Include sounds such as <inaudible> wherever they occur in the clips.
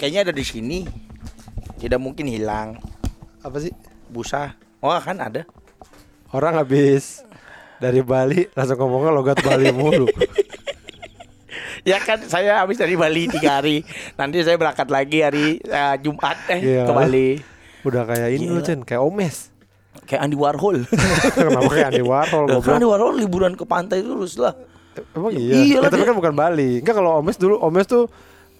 kayaknya ada di sini. Tidak mungkin hilang. Apa sih? Busa. Oh, kan ada. Orang habis dari Bali langsung ngomongnya logat Bali <laughs> mulu. Ya kan saya habis dari Bali tiga hari. Nanti saya berangkat lagi hari eh, Jumat eh Iya. ke Bali. Udah kayak ini loh, Chen, kayak Omes. Kayak Andy Warhol. <laughs> Kenapa kayak Andy Warhol kan? Andy Warhol liburan ke pantai terus lah. Emang Iya iya. lah, Ya, tapi kan bukan Bali. Enggak kalau Omes dulu Omes tuh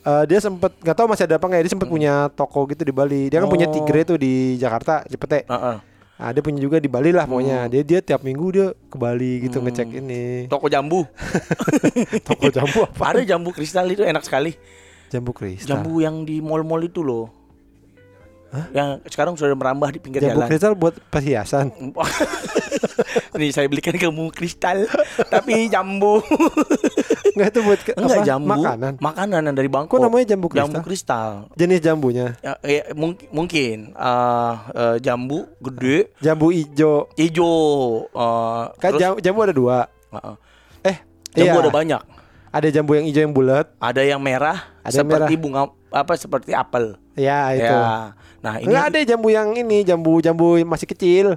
eh, dia sempet nggak tahu masih ada apa nggak ya dia sempet punya toko gitu di Bali dia kan punya Oh. Tigre tuh di Jakarta Cepete Heeh. nah, dia punya juga di Bali lah pokoknya dia dia tiap minggu dia ke Bali gitu Hmm. ngecek ini Toko jambu. <laughs> toko jambu apa Ada jambu kristal itu enak sekali. jambu kristal Jambu yang di mall-mall itu loh. Yang sekarang sudah merambah di pinggir jambu jalan. kristal buat perhiasan <laughs> Nih saya belikan kamu kristal tapi jambu. <laughs> Enggak itu buat ke- Enggak apa? jambu. makanan Makanan yang dari Bangkok. Kok namanya jambu Jambu kristal? kristal. jenis jambunya Ya, ya, mung- mungkin eh, eh, jambu gede, jambu ijo hijau. eh, kan terus- jambu, jambu ada dua Heeh. eh jambu iya. ada banyak. ada jambu yang hijau yang bulat Ada yang merah Ada yang seperti merah. bunga apa seperti apel. ya itu Ya. Nah, ini Enggak ada jambu yang ini jambu jambu masih kecil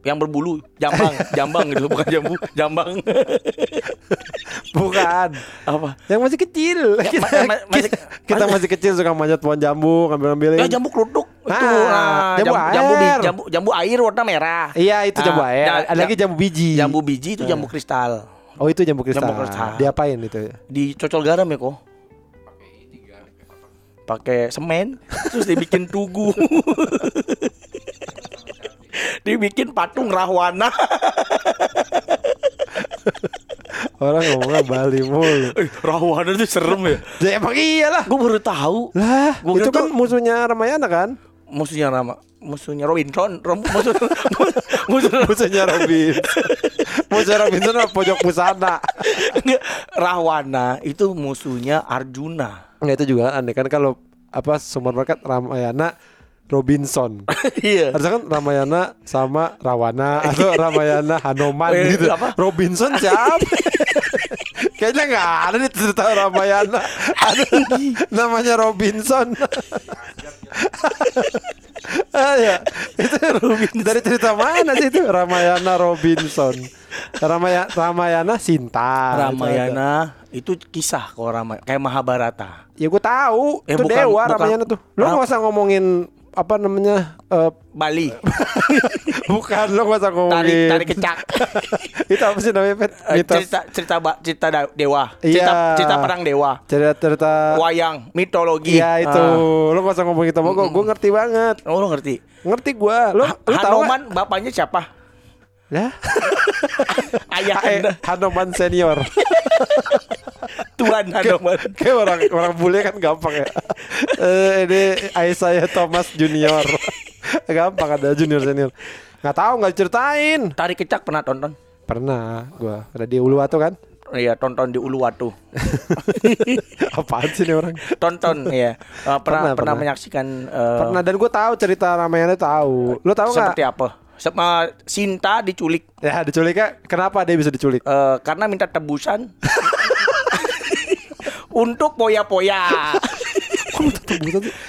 yang berbulu, jambang, <laughs> jambang gitu bukan jambu, jambang. <laughs> bukan apa? yang masih kecil kita, ma- ma- <laughs> masih- kita, kita masih kecil suka manjat pohon jambu ngambil ngambilin Ya jambu kelutuk itu. Ah, Nah, jambu jambu, jambu, air. jambu, jambu air warna merah. iya itu jambu Ah, air ja- ada lagi ja- jambu biji Jambu biji itu jambu kristal. oh itu jambu kristal, Jambu kristal. diapain itu Dicocol garam ya kok. Pakai semen terus dibikin tugu. Dibikin patung rahwana. orang ngomongnya Bali mulu Eh, rahwana itu serem ya. ya emang iyalah Gue baru tahu. lah Gua itu kan tuh- musuhnya Ramayana kan Musuhnya nama musuhnya Robinson, Rom, <laughs> musuh, musuh, musuhnya Robin musuhnya Robinson pojok Nggak, Rahwana itu musuhnya Arjuna. Nggak itu juga aneh kan kalau apa sumber berkat Ramayana Robinson <laughs> Iya. Harusnya kan Ramayana sama Rawana atau <laughs> Ramayana Hanoman Eh, gitu. apa? Robinson siapa? <laughs> Kayaknya nggak ada nih cerita Ramayana. Ada namanya Robinson. ah, ya. Itu dari cerita mana sih itu Ramayana Robinson? Ramaya, Ramayana Sinta. Ramayana itu kisah kalau Ramayana kayak Mahabharata. Ya gue tahu. Eh, itu bukan- dewa bukan- Ramayana tuh. Lo nggak usah ngomongin apa namanya eh, Bali, <laughs> bukan lo nggak usah tarik ngomongin tarik kecak. <laughs> itu apa sih namanya Pet? Eh, Mitos cerita cerita cerita dewa, cerita Iya. cerita perang dewa, cerita cerita wayang, mitologi. Iya itu Ah. lo gak usah ngomongin itu gue gue ngerti banget Oh, lo ngerti? ngerti gue lo Ha- lo tahu Hanoman bapaknya siapa? ya <laughs> Ayah Anda, Hanoman senior Tuan Hanoman. kayak orang orang bule kan gampang ya eh ini saya Thomas Junior <laughs> gampang ada junior senior nggak tahu nggak ceritain Tarik kecak pernah tonton? pernah gue ada di Uluwatu kan Iya, tonton di Uluwatu. <laughs> apaan sih nih orang Tonton ya. Eh, pernah, Pernah, pernah pernah. menyaksikan eh, pernah dan gue tahu cerita Ramayana tahu lo tahu nggak seperti apa? Sama Sinta diculik ya diculiknya kenapa dia bisa diculik eh, karena minta tebusan <laughs> untuk poya-poya. <laughs>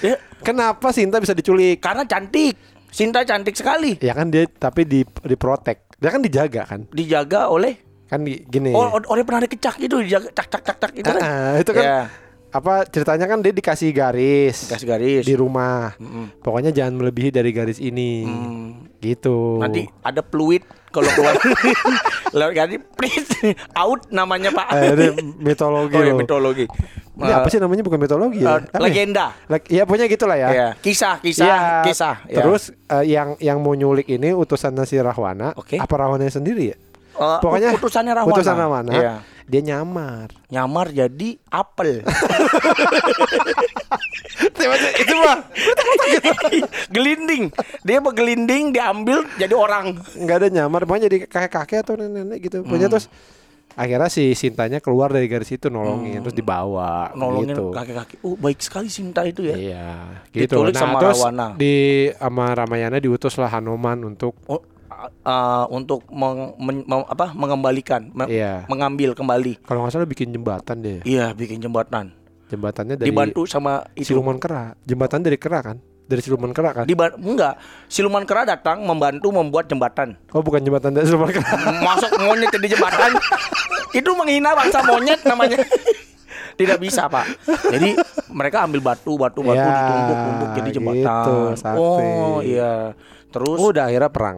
ya, kenapa Sinta bisa diculik karena cantik. Sinta cantik sekali. Ya kan dia tapi di diprotek. Dia kan dijaga kan. Dijaga oleh Kan di- gini. oh, oleh pernah kecak gitu dijaga cak cak cak cak itu kan. Ah, itu kan Ya, apa ceritanya kan dia dikasih garis kasih garis. di rumah. Mm-mm. Pokoknya jangan melebihi dari garis ini. Hmm, Gitu. Nanti ada fluid kalau keluar. <laughs> Lewat garis prit out namanya Pak. eh, ini mitologi <laughs> oh, ya, mitologi. Ini apa sih namanya bukan mitologi ya? Eh, Apa ya? legenda. Leg- Iya punya gitulah ya. Ya, kisah, kisah, Iya. kisah. ya. Terus eh, yang yang mau nyulik ini utusan si Rahwana. Oke. Apa Rahwana sendiri ya? Eh, Pokoknya utusannya Rahwana. Utusan Rahwana. Iya. Dia nyamar. Nyamar jadi apel. <laughs> itu mah <laughs> gelinding. Dia bergelinding diambil jadi orang. nggak ada nyamar pokoknya jadi kakek-kakek atau nenek-nenek gitu punya Hmm. terus akhirnya si Sintanya keluar dari garis itu nolongin terus dibawa Hmm. Nolongin gitu. kakek-kakek. Oh, baik sekali Sinta itu ya. Iya, gitu. Diculik Nah, sama terus Rawana. di sama Ramayana diutuslah Hanuman untuk Oh, uh, untuk meng- men- mem- apa mengembalikan, me- Iya. mengambil kembali. kalau nggak salah bikin jembatan deh. Iya, bikin jembatan. Jembatannya dari dibantu sama itu. siluman kera. Jembatan dari kera kan? Dari siluman kera kan? Diba- enggak, siluman kera datang membantu membuat jembatan. Oh bukan jembatan dari siluman kera. <laughs> Masuk monyet di jembatan. itu menghina bangsa monyet namanya. Tidak bisa, Pak. Jadi mereka ambil batu, batu, batu Ya, ditumpuk-tumpuk jadi jembatan. gitu, sakti. oh, iya. Terus Oh, udah akhirnya perang.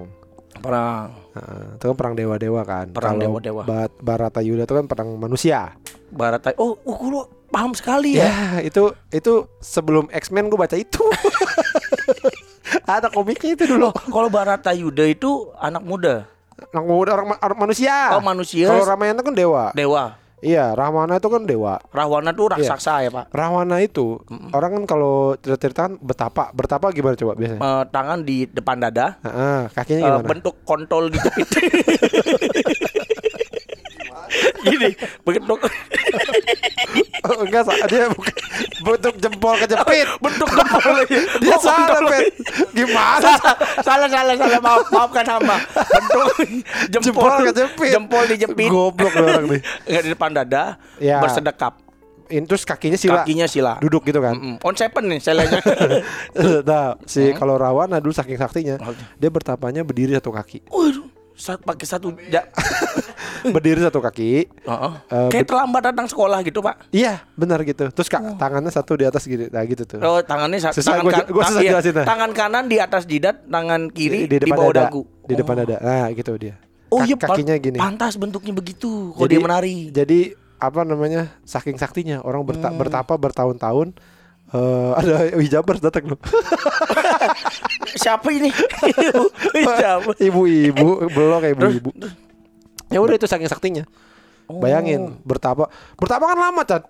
Perang Nah, itu kan perang dewa-dewa kan. Perang Kalau dewa-dewa. Ba- Baratayuda itu kan perang manusia. barat. Oh, oh, lu paham sekali ya. Ya, itu itu sebelum X-Men gue baca itu. <laughs> Ada komiknya itu dulu. Kalau Baratayuda itu anak muda. Anak muda orang, orang manusia. Oh, manusia. Kalau Ramayana kan dewa. Dewa. Iya, Rahwana itu kan dewa. Rahwana tuh raksasa ya, Pak. Rahwana itu orang kan kalau cerita-cerita kan betapa, betapa gimana coba biasanya? Eh, tangan di depan dada, Heeh, kakinya eh, gimana? bentuk kontol dijepit. Gini, <laughs> bentuk Oh, enggak, dia bukan bentuk jempol kejepit. <laughs> bentuk jempol. <laughs> Dia Oh, salah. Pet. Gimana? salah salah salah maaf maafkan hamba bentuk <laughs> jempol Jempol kejepit. jempol dijepit Goblok orang nih. nggak di depan dada Ya. bersedekap terus kakinya sila. kakinya sila Duduk gitu kan. Mm-mm. on seven nih selenya nah, si kalau Rawana dulu saking saktinya, Oh. dia bertapanya berdiri satu kaki. waduh saat pakai satu ja <laughs> berdiri satu kaki. Heeh. Eh, kayak terlambat datang sekolah gitu pak Iya, benar gitu. Terus kak, tangannya satu di atas gitu, nah gitu tuh. oh tangannya sa- Susah tangan, gua- kan- gua susah iya, jelasin, nah. tangan kanan di atas jidat tangan kiri di, depan bawah dada. dagu Di depan Oh. dada. Nah, gitu dia. oh iya kakinya gini. pantas bentuknya begitu kalau dia menari Jadi apa namanya? Saking saktinya orang berta- Hmm. bertapa bertahun-tahun eh ada hijabers datang loh. siapa ini <laughs> Ibu-ibu, belok ibu-ibu. Ya udah itu saking saktinya. Bayangin bertapa. Bertapa kan lama, Chan.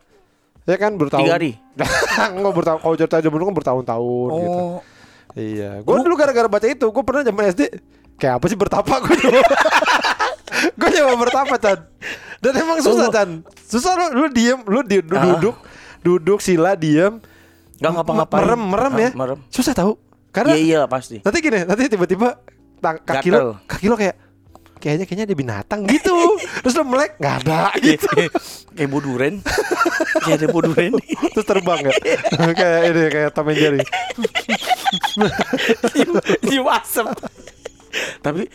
Ya kan bertahun. tiga hari <laughs> Enggak bertahun. Kalau cerita dulu kan bertahun-tahun gitu. oh Iya. Gue dulu gara-gara baca itu, gue pernah zaman SD kayak apa sih bertapa gue dulu. <laughs> gue coba bertapa, Chan. Dan emang susah, Oh. Chan. Susah lu, lu diem, lu, di, lu Ah. duduk, duduk sila diem, nggak ngapa-ngapain merem, merem ya. Ah, merem Susah tahu. Karena iya iya pasti nanti gini, nanti tiba-tiba kaki Gatel. lo, kaki lo kayak kayaknya kayaknya ada binatang gitu. <laughs> Terus lo melek nggak ada gitu. kayak boduren kayak ada boduren Terus terbang ya. <laughs> kayak ini kayak Tom and Jerry. cium asap tapi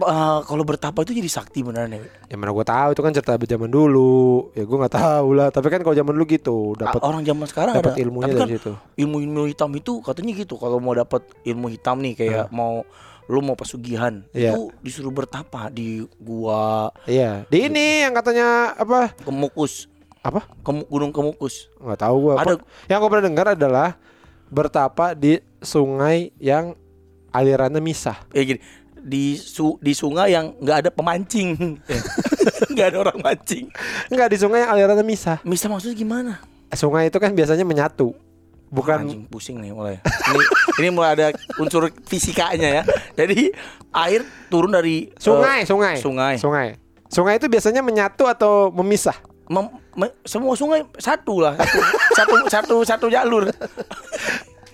eh, kalau bertapa itu jadi sakti beneran ya Ya mana gue tahu itu kan cerita zaman dulu. Ya gue nggak tahu lah. Tapi kan kalau zaman dulu gitu dapat orang zaman sekarang dapat ilmunya tapi dari kan situ. ilmu-ilmu hitam itu katanya gitu kalau mau dapat ilmu hitam nih kayak mau lu mau pesugihan Iya. itu disuruh bertapa di gua Iya. Di ini yang katanya apa? Kemukus Apa? Kemu- Gunung Kemukus Nggak tahu gue. Ada- Yang gue pernah dengar adalah bertapa di sungai yang alirannya misah. ya gini di su di sungai yang nggak ada pemancing <laughs> nggak ada orang mancing Enggak di sungai yang alirannya misah. bisa maksudnya gimana Sungai itu kan biasanya menyatu. Bukan Anjing pusing nih mulai. Ini ini mulai ada unsur fisikanya ya. Jadi air turun dari sungai, eh, sungai. sungai. Sungai. Sungai itu biasanya menyatu atau memisah? Mem- me- semua sungai satu lah, satu satu satu, satu jalur.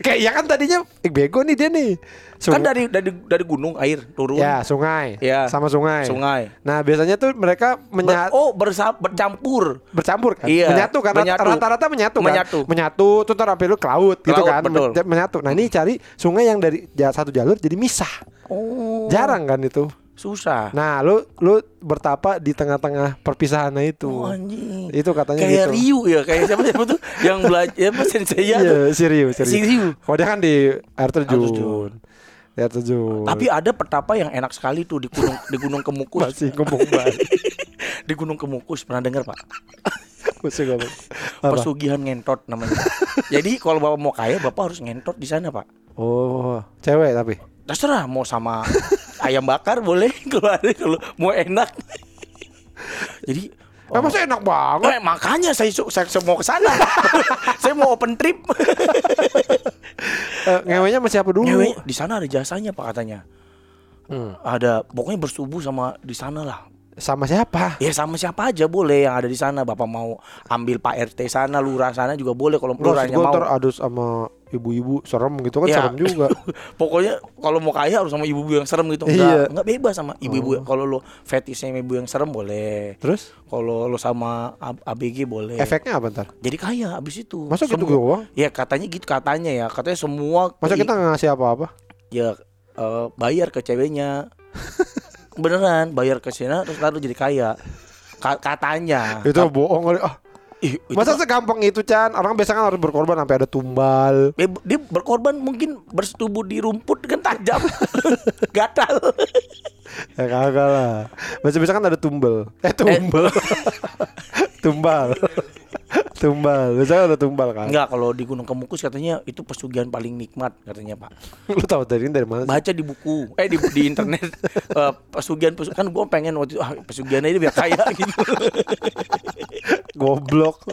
Kayak ya kan tadinya eh, bego nih dia nih. Kan Sungai- dari dari dari gunung air turun. Ya, sungai. Ya. Sama sungai. Sungai. Nah, biasanya tuh mereka Ber- menyatu oh bersa- bercampur. bercampur kan? Iya, Menyatu kan? menyatu. Rata-rata menyatu kan? Menyatu. Menyatu tuh ntar sampai lu ke laut gitu laut, kan? betul. Men- Menyatu. Nah, ini cari sungai yang dari satu jalur jadi misah. Oh. Jarang kan itu. Susah. Nah, lu lu bertapa di tengah-tengah perpisahan itu. Oh, anjing. Itu katanya Kayak gitu. Ryu ya, kayak siapa siapa tuh yang belajar apa sensei ya tuh. Iya, serius, serius. Si Ryu. Oh, dia kan di air terjun. terjun. Air terjun. Tapi ada petapa yang enak sekali tuh di gunung di Gunung Kemukus. masih banget. <laughs> di Gunung Kemukus pernah dengar Pak? <laughs> Pesugihan ngentot namanya. Jadi kalau bapak mau kaya, bapak harus ngentot di sana pak. Oh, cewek tapi. Terserah mau sama <laughs> ayam bakar boleh <laughs> ada kalau mau enak. Jadi Eh, masa enak banget? eh, makanya saya, saya, saya mau ke sana. <laughs> saya mau open trip. Eh, ngewenya sama siapa dulu? Ngewe, di sana ada jasanya pak katanya. Hmm. Ada pokoknya bersubuh sama di sana lah. Sama siapa? Ya sama siapa aja boleh yang ada di sana. Bapak mau ambil Pak RT sana, lurah sana juga boleh kalau lurahnya mau. ntar ada sama ibu-ibu serem gitu kan Ya. serem juga. <laughs> Pokoknya kalau mau kaya harus sama ibu-ibu yang serem gitu. Iya. Enggak, enggak bebas sama ibu-ibu. Kalau lo fetishnya sama ibu yang serem boleh. Terus Kalau lo sama ABG boleh. efeknya apa ntar? Jadi kaya abis itu. Masa gitu Semua- doang? Ya katanya gitu katanya ya. Katanya semua Masa kita nggak ngasih apa-apa? ya eh, bayar ke ceweknya. <laughs> Beneran bayar ke sana terus lalu jadi kaya. Ka- katanya. Itu bohong kali. Ah, Ih, masa kan- segampang itu Chan? Orang biasa kan harus berkorban sampai ada tumbal. Eh, dia berkorban mungkin bersetubuh di rumput kan tajam <laughs> gatal Ya kagak lah. Biasa-biasa kan ada tumbal. Eh <laughs> tumbal. tumbal. tumbal. Biasanya ada tumbal kan. enggak kalau di Gunung Kemukus katanya itu pesugihan paling nikmat katanya pak <laughs> Lu tahu dari dari mana? sih? baca di buku eh di di internet eh, pesugihan pesu- kan gue pengen waktu itu ah, pesugihan aja biar kaya gitu Goblok.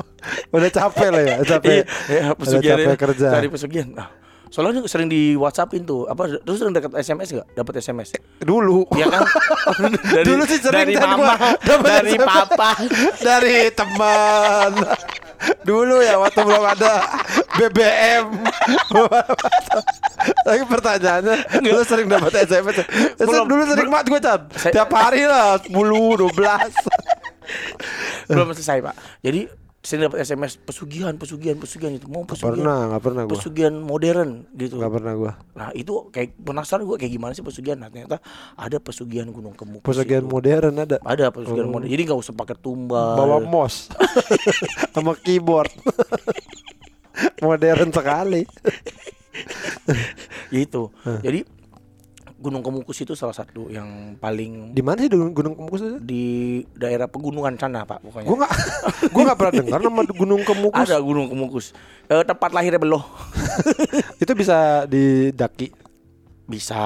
Udah capek lah ya, capek. Iya, Udah pesugihan capek ya, kerja. cari pesugihan nah, soalnya sering di WhatsAppin tuh apa terus sering dekat SMS nggak dapat SMS Dulu. ya kan <laughs> dari, Dulu sih sering dari gua mama dapet dari SMS. papa dari teman. Dulu ya waktu belum ada BBM. Lagi <laughs> pertanyaannya, lu sering dapat SMS? ya? Belum. dulu sering banget gue. Saya- Tiap hari lah 10, 12. Belum selesai pak jadi sering dapat SMS pesugihan pesugihan pesugihan itu mau pesugihan Pernah, nggak pernah gue. pesugihan modern gitu Nggak pernah gue. nah itu kayak penasaran gue kayak gimana sih pesugihan nah, ternyata ada pesugihan gunung kemukus Pesugihan itu. modern ada. ada pesugihan Oh. modern jadi nggak usah pakai tumbal Bawa mouse <laughs> sama keyboard. <laughs> modern sekali. gitu jadi gunung kemukus itu salah satu yang paling Di mana sih Gunung Gunung Kemukus itu? di daerah pegunungan sana pak pokoknya Gue nggak, <laughs> gue nggak pernah dengar nama Gunung Kemukus. ada gunung kemukus Eh, tempat lahirnya beloh <laughs> Itu bisa didaki. bisa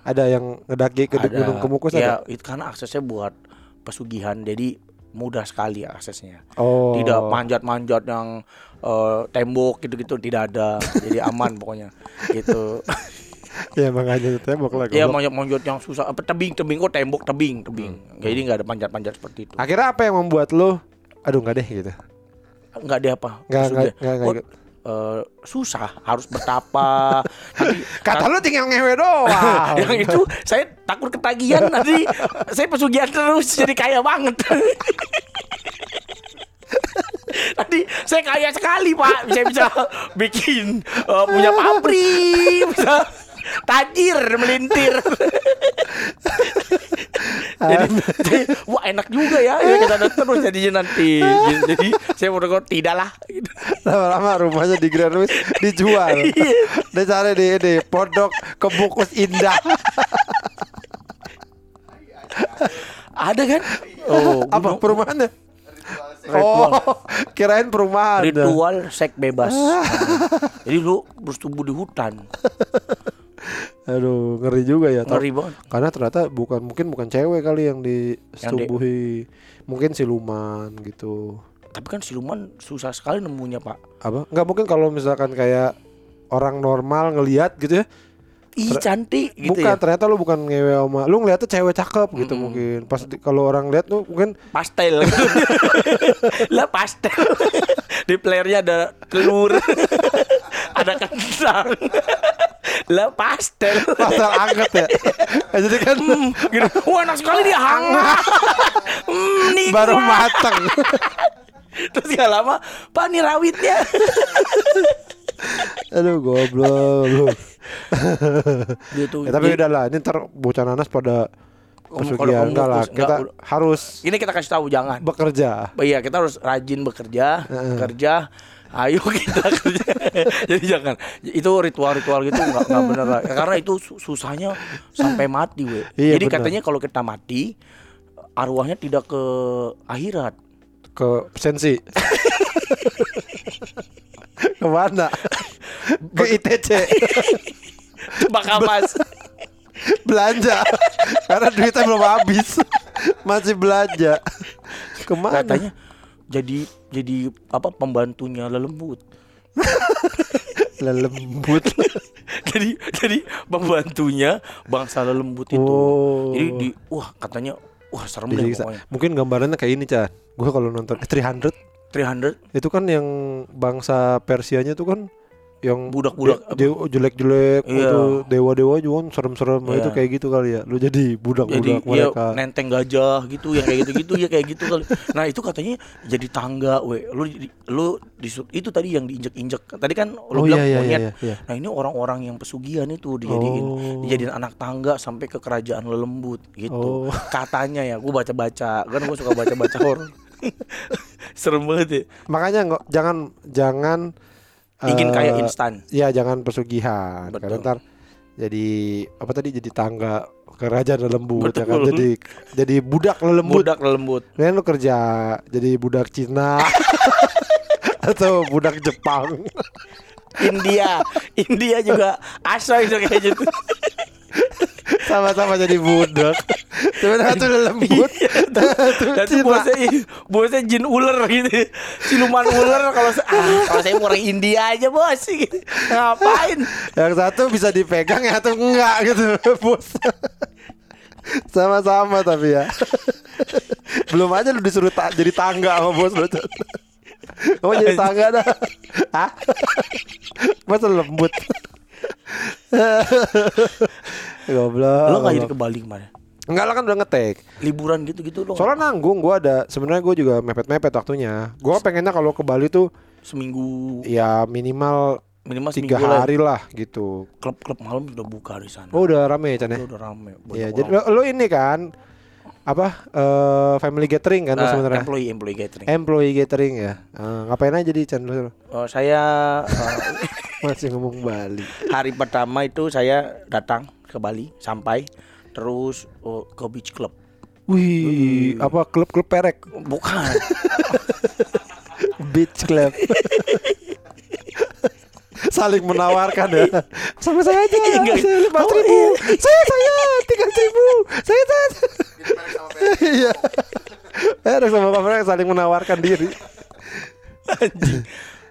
Ada yang ngedaki ke ada Gunung Kemukus ya ada. itu karena aksesnya buat pesugihan jadi mudah sekali aksesnya Oh. tidak manjat-manjat yang eh, tembok gitu-gitu tidak ada jadi aman <laughs> pokoknya gitu <laughs> Ya makanya tembok lah. ya manjat-manjat yang susah. Apa tebing-tebing kok tembok tebing tebing. Jadi nggak ada panjat-panjat seperti itu. Akhirnya apa yang membuat lo aduh nggak deh gitu. nggak ada apa? Nggak nggak nggak Oh, eh, susah harus bertapa. <laughs> Nanti Kata lu tinggal ngewe doang. <laughs> yang itu saya takut ketagihan nanti. Saya pesugihan terus jadi kaya banget. Nanti saya kaya sekali pak. Bisa bisa bikin eh, Punya pabrik Bisa tajir melintir <laughs> jadi, jadi, wah enak juga ya kita terus jadinya nanti jadi saya mau dengar tidak lah. Lama-lama rumahnya di Grand Wis dijual. Iya. Dia cari di ini pondok kebukus indah. ada kan oh Apa gunung- perumahannya? Ritual. Oh, kirain perumahan. ritual seks bebas <laughs> jadi lu bersetubuh di hutan Aduh, ngeri juga ya. Ngeri banget Karena ternyata bukan mungkin bukan cewek kali yang disetubuhi. Mungkin siluman gitu. tapi kan siluman susah sekali nemunya pak Apa? Enggak mungkin kalau misalkan kayak orang normal ngelihat gitu ya. ih cantik gitu bukan ya ternyata lu bukan ngewe sama lu ngeliatnya cewek cakep gitu mungkin. Pas di- kalau orang lihat tuh mungkin pastel <laughs> lah pastel <laughs> di playernya ada telur <laughs> ada kentang lah pastel pasal anget ya. <laughs> Jadi kan Hmm, gitu. Wah enak sekali dia hangat <laughs> hmm, baru matang. <laughs> Terus gak lama Pak ini rawitnya Aduh goblok gitu. Ya, tapi Jadi, udah lah, ini ntar bocah nanas pada kalau pesugihan kamu enggak lah. enggak, Kita udah. harus Ini kita kasih tahu jangan bekerja. Iya kita harus rajin bekerja Kerja Ayo kita <laughs> kerja. Jadi jangan Itu ritual-ritual gitu nggak nggak bener lah. Karena itu su- susahnya Sampai mati we. Iya, Jadi bener. katanya kalau kita mati Arwahnya tidak ke akhirat. Ke sensi. <laughs> Ke mana? Ke ITC Bakal mas belanja. Karena duitnya belum habis. Masih belanja. Ke mana? Katanya jadi jadi apa pembantunya lelembut <laughs> lembut <laughs> jadi jadi pembantunya bangsa lelembut itu. Oh. Jadi di wah katanya wah serem deh pokoknya. mungkin gambarannya kayak ini Chan gue kalau nonton eh, 300 300 itu kan yang bangsa Persianya tuh kan yang Budak-budak de- de- jelek-jelek Iya. itu dewa-dewa juga kan serem-serem Iya. itu kayak gitu kali ya lu jadi jadi budak-budak ya mereka nenteng gajah gitu ya kayak gitu-gitu ya kayak gitu kali. Nah itu katanya jadi tangga, we. Lu di- lu disut itu tadi yang diinjek-injek. Tadi kan Oh, lu bilang iya, iya, monyet. iya, iya. Nah ini orang-orang yang pesugihan itu dijadiin Oh. dijadiin anak tangga sampai ke kerajaan lelembut Oh. gitu. <laughs> Katanya ya, gua baca-baca. Kan gua suka baca-baca horor. <laughs> Serem banget ya. makanya nggak jangan jangan Ingin eh, kaya instan. ya jangan pesugihan Betul. karena ntar jadi apa tadi jadi tangga kerajaan lembut ya kan Betul. jadi jadi budak lembut Budak lembut. Kan lu kerja jadi budak Cina <laughs> atau budak Jepang. India, India juga <laughs> asoy itu kayak gitu. Sama-sama jadi budak. Cuma satu lembut, <laughs> satu Dan itu bosnya bosnya jin ular gitu. Siluman ular kalau ah, kalau saya orang India aja bos gitu. Ngapain? Yang satu bisa dipegang, yang satu enggak gitu, <laughs> bos. Sama-sama tapi ya. Belum aja lu disuruh ta- jadi tangga sama bos lu. Kamu jadi tangga dah. Hah? Masa lembut. Goblok. Lo nggak jadi goblok. ke Bali kemarin? Enggak lah kan udah ngetek. Liburan gitu-gitu lo. Soalnya nanggung gua ada sebenarnya gue juga mepet-mepet waktunya. Gua pengennya kalau ke Bali tuh seminggu ya minimal minimal tiga seminggu lah. hari lah gitu. Klub-klub malam udah buka di sana. Oh udah rame ya Chan ya? Udah rame. Iya, orang. jadi lo, lo ini kan apa eh, family gathering kan Eh, sebenarnya? employee employee gathering. Employee gathering ya. Eh, ngapain aja di Chan lo? Oh, saya eh, <laughs> Masih ngomong Bali. hari pertama itu saya datang ke Bali sampai terus oh, ke beach club. Wih, apa klub-klub perek? Bukan. <laughs> Beach club. Saling menawarkan ya. Sama saya aja. Enggak. Saya lima Oh, ribu. Saya saya tiga ribu. Saya saya. Iya. Perek sama Pak Perek saling menawarkan diri. Anjing.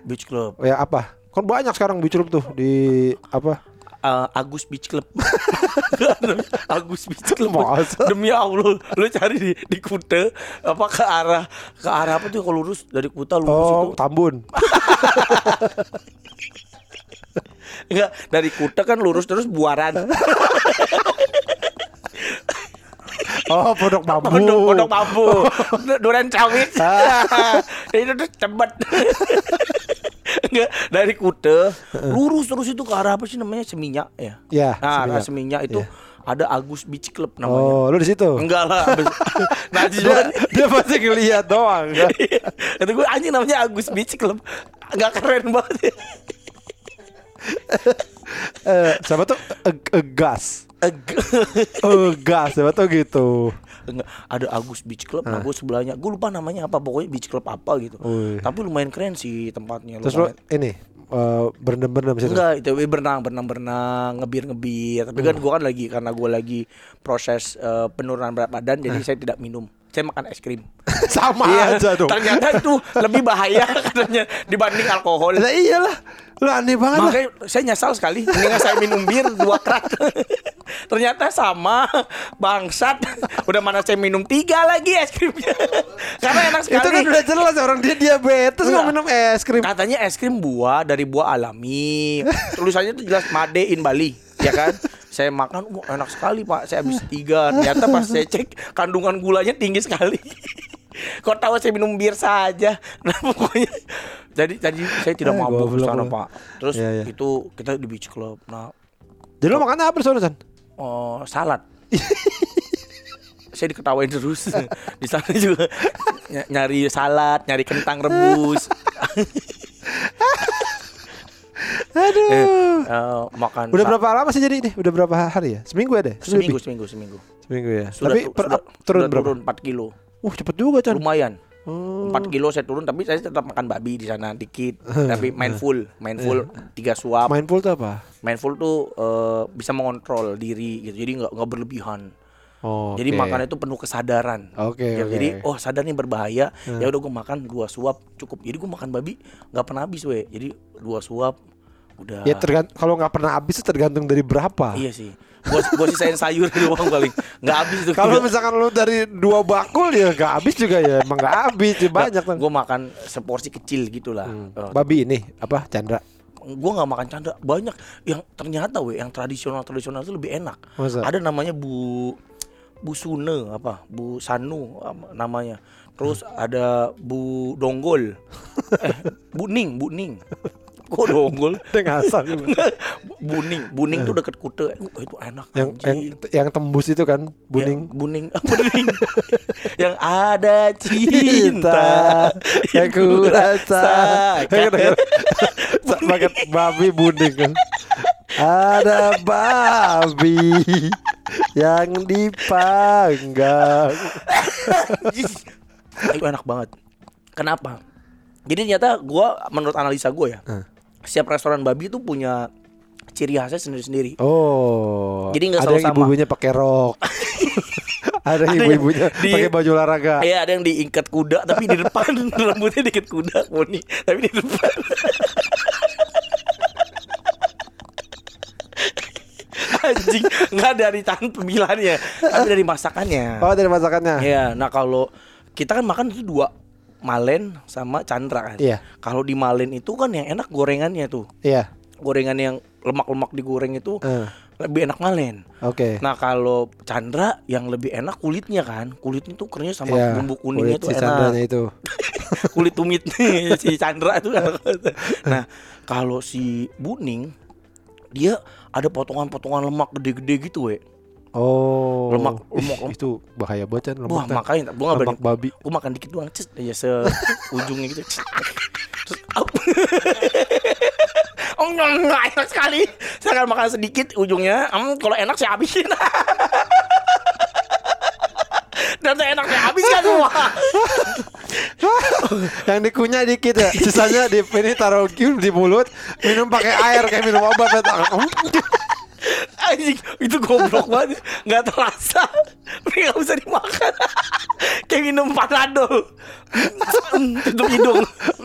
beach club. Ya apa? Kan banyak sekarang beach club tuh di apa? Eh, Agus Beach Club. <laughs> Agus Beach Club. Masa? Demi Allah, lu cari di di Kuta apa ke arah ke arah apa tuh kalau lurus dari Kuta lurus Oh, itu. Tambun. <laughs> Enggak, dari Kuta kan lurus terus Buaran. <laughs> Oh, Pondok Bambu. Pondok Pondok Bambu. Duren Sawit. itu tuh cepet. Enggak, dari Kuta lurus terus itu ke arah apa sih namanya Seminyak ya. Ya, Nah, arah Seminyak. Itu ada Agus Beach Club namanya. Oh, lu di situ. Enggak lah. <laughs> nah, di Dia, dia pasti ngeliat doang. kan? <laughs> Kata gue anjing namanya Agus Beach Club. Enggak keren banget. Eh, siapa tuh? Eg- Egas. Eg- Egas, siapa tuh gitu. Enggak, ada Agus Beach Club, nah gue sebelahnya, gue lupa namanya apa, pokoknya Beach Club apa gitu. Wih. Tapi lumayan keren sih tempatnya. Terus lumayan. ini eh, berendam-berendam situ. Enggak, itu berenang, berenang, berenang, ngebir, ngebir. Tapi Hmm. kan gue kan lagi karena gue lagi proses eh, penurunan berat badan, jadi saya tidak minum. Saya makan es krim. <laughs> Sama Iya, aja dong. Ternyata itu lebih bahaya <laughs> katanya dibanding alkohol. Lah iyalah. Lu aneh banget lah. Makanya saya nyesal sekali Mendingan saya minum bir <laughs> dua kerat Ternyata sama Bangsat Udah mana saya minum tiga lagi es krimnya Karena enak Itu kan sekali udah jelas orang dia diabetes nggak minum es krim. Katanya es krim buah Dari buah alami Tulisannya tuh jelas Made in Bali Ya kan saya makan, wah enak sekali pak. Saya habis tiga. Ternyata pas saya cek kandungan gulanya tinggi sekali. <laughs> Kok tahu saya minum bir saja. Nah pokoknya jadi tadi saya tidak Eh, mabuk di sana pak. Terus Iya, iya. itu kita di beach club. Nah Jadi lu makannya apa di sana, San? oh, salad. <laughs> saya diketawain terus <laughs> di sana juga ny- nyari salad, nyari kentang rebus, Aduh. eh, eh, makan Udah berapa lama sih jadi ini? Udah berapa hari ya? Seminggu ya deh? seminggu, seminggu, seminggu. Seminggu ya. Sudah, Tapi per- sudah, turun sudah berapa? turun 4 kilo. Uh, cepet juga, Chan. Lumayan. Oh. 4 kilo saya turun tapi saya tetap makan babi di sana dikit. <laughs> tapi mindful, mindful tiga suap. Mindful tuh apa? Mindful tuh eh, bisa mengontrol diri gitu. Jadi nggak nggak berlebihan. Oh, Jadi oke. makan itu penuh kesadaran. Oke, Ya, oke. Jadi oh sadar nih berbahaya. Ya udah gue makan dua suap cukup. Jadi gue makan babi nggak pernah habis we. Jadi dua suap udah. Ya tergantung kalau nggak pernah habis itu tergantung dari berapa. Iya sih. Gua gua sisain sayur doang paling. Nggak habis itu. Kalau misalkan lu dari dua bakul ya nggak habis juga ya emang nggak habis ya banyak kan. Gue makan seporsi kecil gitulah. Eh, Babi ini apa Chandra? gua nggak makan canda banyak yang ternyata we yang tradisional tradisional itu lebih enak Masa? ada namanya bu bu Sune apa bu Sanu namanya terus ada bu Donggol eh bu Ning bu Ning kok Donggol Dia ngasal gitu. Buning, Buning tuh deket Kute. Uh, itu enak yang yang yang tembus itu kan buning. Ya, buning, <laughs> buning. yang ada cinta yang ku rasakan. Pakai babi buning kan. Ada babi yang dipanggang. itu enak banget. Kenapa? Jadi ternyata gua menurut analisa gue ya, Hmm. Setiap restoran babi itu punya ciri khasnya sendiri-sendiri. Oh. Jadi nggak ada selalu yang sama. ibu-ibunya pakai rok. <laughs> ada yang Ada ibu-ibunya pakai baju olahraga. Iya ada yang diikat kuda tapi di depan <laughs> rambutnya diikat kuda poni tapi di depan. <laughs> Anjing nggak dari tangan pemilihannya tapi dari masakannya. Oh, dari masakannya. Iya, nah kalau kita kan makan itu dua malen sama chandra kan. Iya. Kalau di malen itu kan yang enak gorengannya tuh. Iya. Gorengan yang lemak-lemak digoreng itu Eh, lebih enak malen. Oke. Nah kalau Chandra yang lebih enak kulitnya kan Kulitnya tuh kerennya sama Iya, bumbu kuningnya kulit tuh si enak itu. <laughs> Kulit tumit si Chandra itu. Nah kalau si Buning Dia ada potongan-potongan lemak gede-gede gitu we Oh. Lemak- lemak- lemak. itu bahaya banget kan lemak. Wah kan. makanya gue gak berani babi. Gue makan dikit doang Cet, ya se <laughs> ujungnya gitu. Terus au. <laughs> Oh enggak enak sekali Saya akan makan sedikit ujungnya "Hmm, Kalau enak saya habisin <laughs> Dan saya enak saya habiskan semua yang dikunyah dikit ya. Sisanya di ini taruh di mulut, minum pakai air kayak minum obat. Anjing itu goblok banget. Gak terasa. Tapi gak bisa dimakan. <laughs> Kayak minum panadol <laughs> Tutup hidung.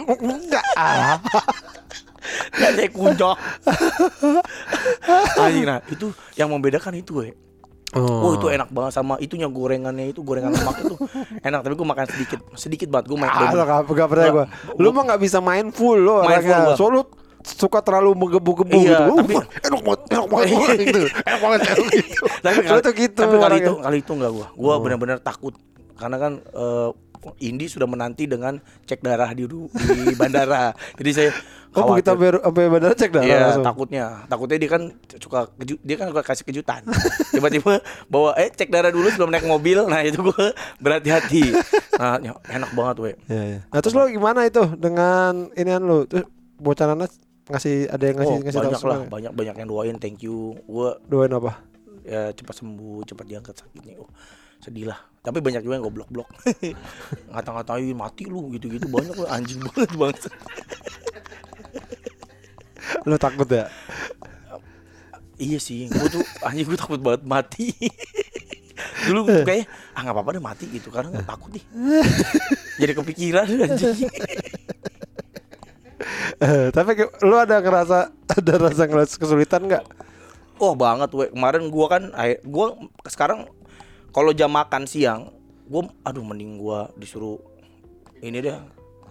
Enggak. Ah. Gak kunyah Anjing nah itu Yang membedakan itu we Oh. Itu enak banget sama itunya gorengannya itu gorengan lemak itu. Enak tapi gue makan sedikit. Sedikit banget gue main Ah, gak, gak pernah gue. Lu mah gak bisa main full lo Main full. Soalnya suka terlalu menggebu-gebu Iya, gitu. tapi- Wah, <laughs> enak banget, enak banget gitu. <laughs> Enak banget gitu. tapi kali, tuh gitu. tapi kali itu kali itu enggak gue gue benar-benar takut karena kan eh, Indi sudah menanti dengan cek darah di di bandara <laughs> jadi saya Oh begitu khawatir. sampai sampai bandara cek dah Iya langsung. takutnya takutnya dia kan suka keju- dia kan suka kasih kejutan tiba-tiba bawa eh cek darah dulu sebelum naik mobil nah itu gue berhati-hati nah ya, enak banget we Iya, iya. Nah terus lo gimana itu dengan inian lu? Terus nanas ngasih ada yang ngasih oh, ngasih banyak lah. banyak banyak yang doain thank you. Gue Doain apa? ya cepat sembuh cepat diangkat sakitnya. Oh sedih lah. Tapi banyak juga yang goblok-blok. <laughs> Ngata-ngatain mati lu gitu-gitu. Banyak loh anjing banget banget Lu takut ya? iya sih. Gue tuh anjing gue takut banget mati. Dulu Eh. kayak ah nggak apa-apa deh mati gitu. Karena nggak takut nih. <laughs> Jadi kepikiran anjing Eh, tapi lu ada ngerasa <laughs> ada rasa ngerasa kesulitan nggak? oh banget we. Kemarin gua kan gua sekarang kalau jam makan siang gua aduh mending gua disuruh ini deh.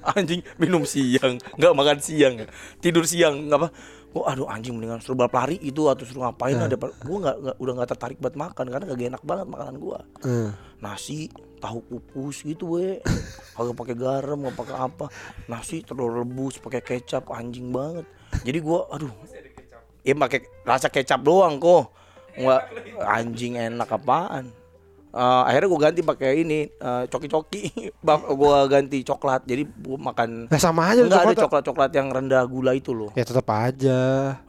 <laughs> Anjing minum siang. Nggak makan siang. Tidur siang nggak apa. Oh aduh anjing mendingan suruh balap lari itu atau suruh ngapain ada gua nggak nggak- udah nggak tertarik buat makan karena gak enak banget makanan gua. Hmm. nasi tahu kukus gitu we. <laughs> Kagak pakai garam nggak pakai apa. Nasi telur rebus pakai kecap anjing banget. Jadi gua aduh. Ya pakai rasa kecap doang kok. Nggak anjing enak apaan Eh, akhirnya gua ganti pakai ini eh, coki-coki. <laughs> Gua ganti coklat. Jadi gua makan Nah sama aja enggak ada coklat. coklat-coklat yang rendah gula itu loh. Ya tetap aja.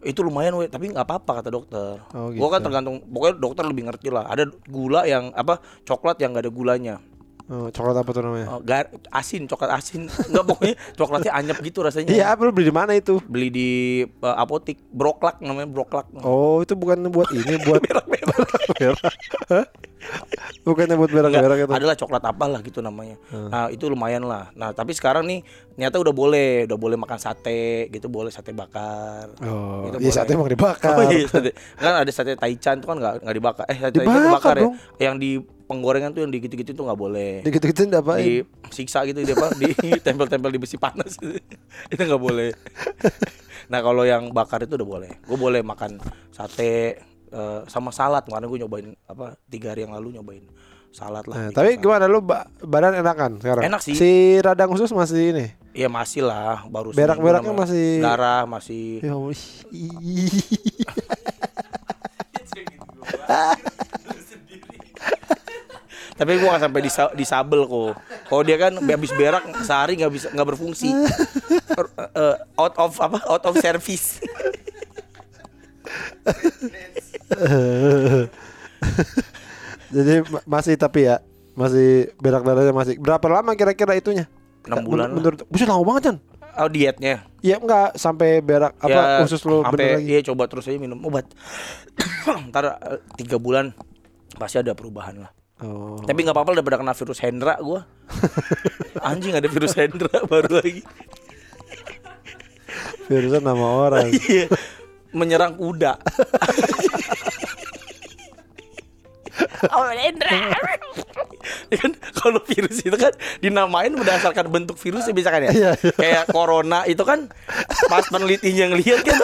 itu lumayan we tapi nggak apa-apa kata dokter. Oh, gua kan gitu. tergantung pokoknya dokter lebih ngerti lah. Ada gula yang apa coklat yang nggak ada gulanya Oh, coklat apa tuh namanya? Oh, gar asin, coklat asin. Enggak pokoknya <laughs> coklatnya anyep gitu rasanya. Iya, lu beli di mana itu? Beli di eh, apotik, broklak namanya broklak. Oh, itu bukan buat ini, buat <laughs> Merah-merah. Bukannya buat berak-berak itu. Adalah coklat apalah gitu namanya. Hmm. Nah, itu lumayan lah. Nah, tapi sekarang nih ternyata udah boleh, udah boleh makan sate gitu, boleh sate bakar. Oh, Itu iya boleh. sate emang <laughs> dibakar. Oh iya, sate. Kan ada sate taichan tuh kan nggak nggak dibakar. Eh, sate taichan Dibakar dibakar ya. dong. Yang di penggorengan tuh yang digitu-gitu tuh nggak boleh. Dikit-dikit apa? Di siksa gitu dia apa di tempel-tempel di besi panas gitu. <laughs> itu nggak boleh. nah kalau yang bakar itu udah boleh. Gue boleh makan sate eh, sama salad. Kemarin gue nyobain apa tiga hari yang lalu nyobain salad lah. Nah, tapi salad. gimana lu ba- badan enakan sekarang? Enak sih. Si radang khusus masih ini. Iya masih lah baru Berak-beraknya masih- darah masih Ya. <laughs> <laughs> Tapi gua gak sampai disa disabel kok. Kalau dia kan habis berak sehari nggak bisa nggak berfungsi. Er- eh, out of apa? Out of service. Jadi ma- masih tapi ya masih berak darahnya masih berapa lama kira-kira itunya? Enam Men- bulan. Menurut Buset lama banget kan? Oh dietnya. Iya enggak sampai berak apa ya, khusus lu bener sampai lagi. iya coba terus aja minum obat. <coughs> Ntar eh, tiga bulan pasti ada perubahan lah. Oh. Tapi nggak apa-apa daripada kena virus Hendra gua. <laughs> Anjing ada virus Hendra baru lagi. Virusan nama orang. Iya. Menyerang kuda. <laughs> Oh, Hendra. <laughs> Ya kan kalau virus itu kan dinamain berdasarkan bentuk virusnya bisa kan ya? Iya, iya. Kayak corona itu kan pas penelitinya ngelihat kan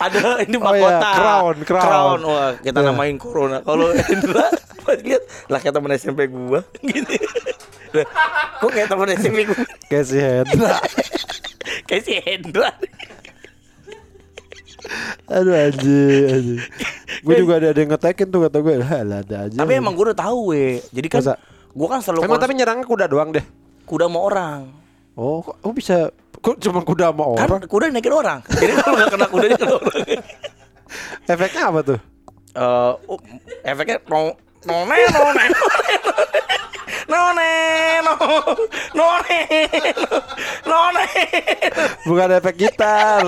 ada ini Oh, iya, mahkota. crown, crown. Wah, kita Iya. namain corona. Kalau Hendra pas lihat lah kayak temen SMP gua gitu. Lah, Kok kayak temen SMP gua? Kayak si Hendra. <laughs> Kayak si Hendra. Aduh anjing, anjing. Gue juga ada, ada yang ngetekin tuh kata gue, lah lah, ada aja. Tapi emang gue udah tahu we. Jadi kan Masa? gue kan selalu Emang tapi nyerangnya kuda doang deh. kuda sama orang. Oh, kok oh bisa kok cuma kuda sama Kan orang? kuda naikin orang. Jadi kalau nggak kena kuda dia kena orang. Efeknya apa tuh? Eh, oh, efeknya no none none none no none none Bukan efek gitar.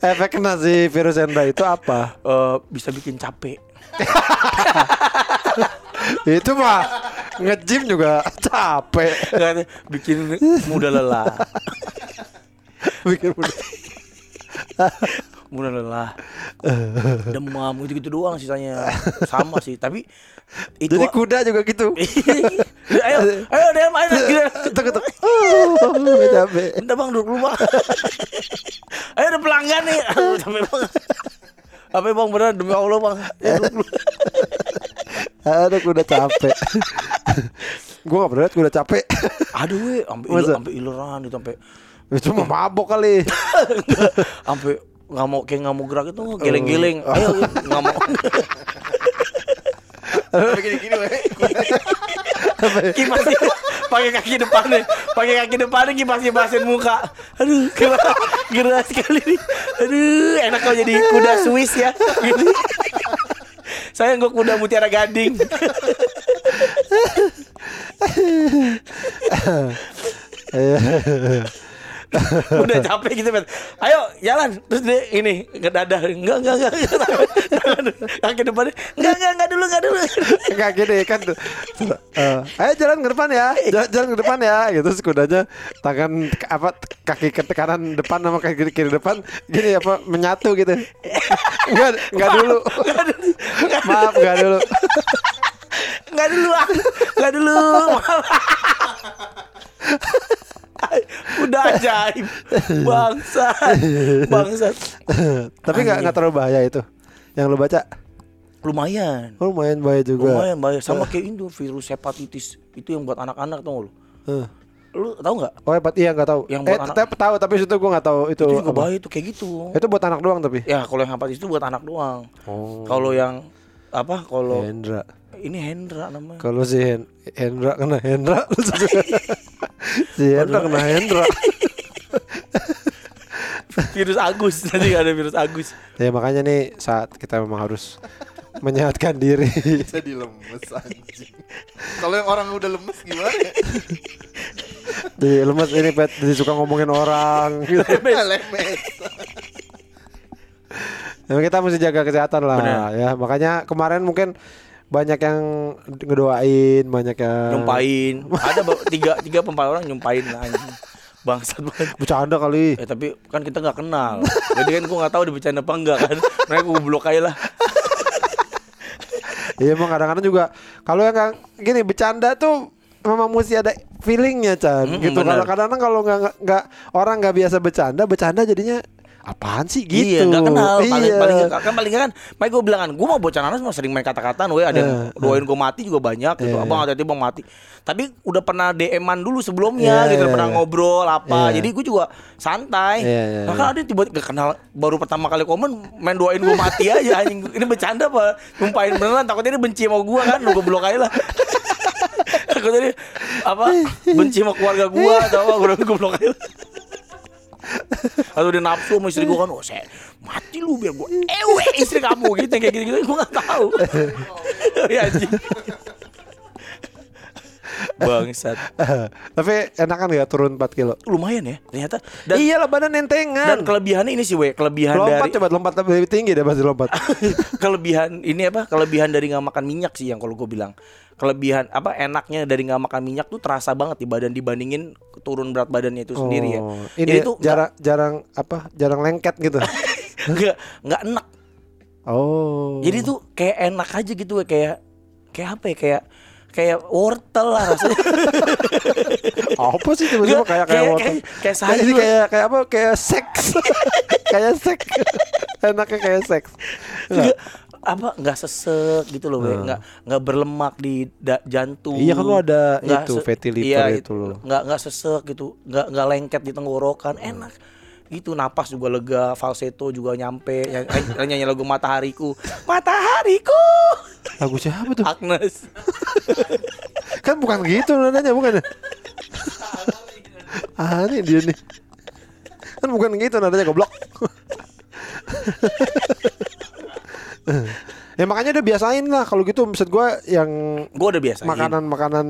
Efek kena si virus Hendra itu apa? Eh, bisa bikin capek. <laughs> itu mah nge-gym juga capek. Bikin mudah lelah. Bikin muda. Mudah lelah. <laughs> Demam gitu-gitu doang sisanya. Sama sih, tapi itu Jadi kuda juga gitu. <laughs> ayo, ayo dem, ayo. Ketuk ketuk. Capek. Bentar bang duduk dulu bang <laughs> Ayo ada pelanggan nih capek bang Apa bang beneran demi Allah bang Ya. Ada kuda capek. Gua gak pernah liat kuda capek. Aduh we Sampai Masa? iler, sampai itu Cuma mabok kali. Sampai nggak mau kayak nggak mau gerak itu geleng-geleng. Ayo nggak mau Gini gini kipas pakai kaki depannya pakai kaki depannya kipasnya bahasin muka. Aduh gerak gerak sekali nih. Aduh enak kalau jadi kuda Swiss ya. Gini. saya nggak kuda mutiara gading <laughs> <laughs> udah capek gitu bet ayo jalan. Terus dia ini ngedadah enggak enggak enggak. <laughs> Kaki depannya enggak enggak enggak dulu enggak dulu. <laughs> Enggak gini kan eh, Ayo jalan ke depan ya. Jalan, jalan ke depan ya. Gitu Terus kudanya Tangan ke- apa Kaki ke kanan depan sama kaki kiri, kiri depan Gini apa Menyatu gitu. Enggak Enggak dulu. Maaf enggak dulu. Enggak dulu ah. Enggak dulu. Maaf. <laughs> Udah ajaib. Bangsat. Bangsat. Tapi enggak enggak terlalu bahaya itu? Yang lu baca? Lumayan. Oh lumayan bahaya juga. Lumayan bahaya. Sama kayak itu virus hepatitis. Itu yang buat anak-anak tau gak lu? Eh. Lu tau gak? Oh hebat iya enggak tahu. Yang Eh buat anak- tapi tahu tapi itu gua enggak tahu. Itu Itu juga bahaya tuh kayak gitu. Itu buat anak doang tapi? Ya kalau yang hepatitis itu buat anak doang. Oh. Kalau yang Apa Kalau Hendra Ini Hendra namanya Kalau si Hen Hendra kena Hendra <laughs> Si Hendra kena Hendra <laughs> Virus Agus Nanti ada virus Agus Ya makanya nih saat kita memang harus menyehatkan diri. Jadi lemes anjing. Kalau yang orang udah lemes gimana ya? <laughs> Jadi lemes ini pet jadi suka ngomongin orang. Gitu. Lemes. Memang kita mesti jaga kesehatan lah Bener. ya. Makanya kemarin mungkin banyak yang ngedoain, banyak yang Nyumpain Ada tiga, tiga empat orang nyumpain anjing Bangsat banget bercanda kali. Eh tapi kan kita nggak kenal Jadi kan gue nggak tahu dia bercanda apa enggak kan Mereka gue blok aja lah <laughs> Iya emang kadang-kadang juga kalau yang nggak gini bercanda tuh memang mesti ada feelingnya Chan Mm, gitu. benar. Kalau kadang-kadang kalau nggak- nggak orang nggak biasa bercanda, bercanda jadinya apaan sih gitu? Iya, nggak kenal. Paling, Iya. paling kan paling kan, Mike gue bilang kan, gue mau bocah nanas mau sering main kata-kataan, we ada yang Eh, doain gue mati juga banyak gitu. Iya, Abang hati-hati bang mati. Tapi udah pernah DM-an dulu sebelumnya Iya, gitu, iya, pernah iya. ngobrol apa. Iya. Jadi gue juga santai. Iya, iya, Bahkan ada yang tiba-tiba gak kenal baru pertama kali komen main doain gue mati aja anjing. Ini bercanda apa? Nyumpahin beneran takutnya dia benci sama gue kan, gue blok aja lah. <laughs> Takutnya dia apa <laughs> benci sama keluarga gue atau apa gue blok aja. Atau dia nafsu sama istri gue kan Oh saya mati lu biar gue Ewe istri kamu gitu Kayak gitu-gitu Gue gak tahu <laughs> Ya anjing Bangsat Tapi enakan nggak turun 4 kilo? Lumayan ya ternyata Dan, iya lah badan entengan. dan kelebihannya ini sih we Kelebihan lompat dari coba lompat lebih tinggi deh pasti lompat. <laughs> Kelebihan ini apa Kelebihan dari gak makan minyak sih Yang kalau gue bilang Kelebihan apa enaknya dari gak makan minyak tuh terasa banget di badan dibandingin turun berat badannya itu sendiri ya. Oh, Ini Jadi tuh jarang jarang apa? Jarang lengket gitu. <laughs> nggak nggak enak. Oh. Jadi tuh kayak enak aja gitu we. kayak kayak apa ya kayak kayak wortel lah rasanya. <laughs> apa sih tiba-tiba Nggak, kayak kayak kayak- wortel? kayak- kayak Kayak sayur. kayak kayak apa? Kayak seks. <laughs> kayak seks. Enaknya kayak seks. Nggak, apa nggak sesek gitu loh we. nggak nggak berlemak di da- jantung Hmm. Iya, kan lu ada Nggak itu, fatty liver iya, itu loh. nggak nggak sesek gitu nggak nggak lengket di tenggorokan enak gitu napas juga lega falsetto juga nyampe nyanyi, <laughs> nyanyi lagu matahariku matahariku Lagu siapa tuh? Agnes <laughs> Kan bukan gitu nadanya bukan ya? <laughs> Aneh dia nih. Kan bukan gitu nadanya goblok. <laughs> ya makanya udah biasain lah kalau gitu maksud gua yang gue udah biasa makanan-makanan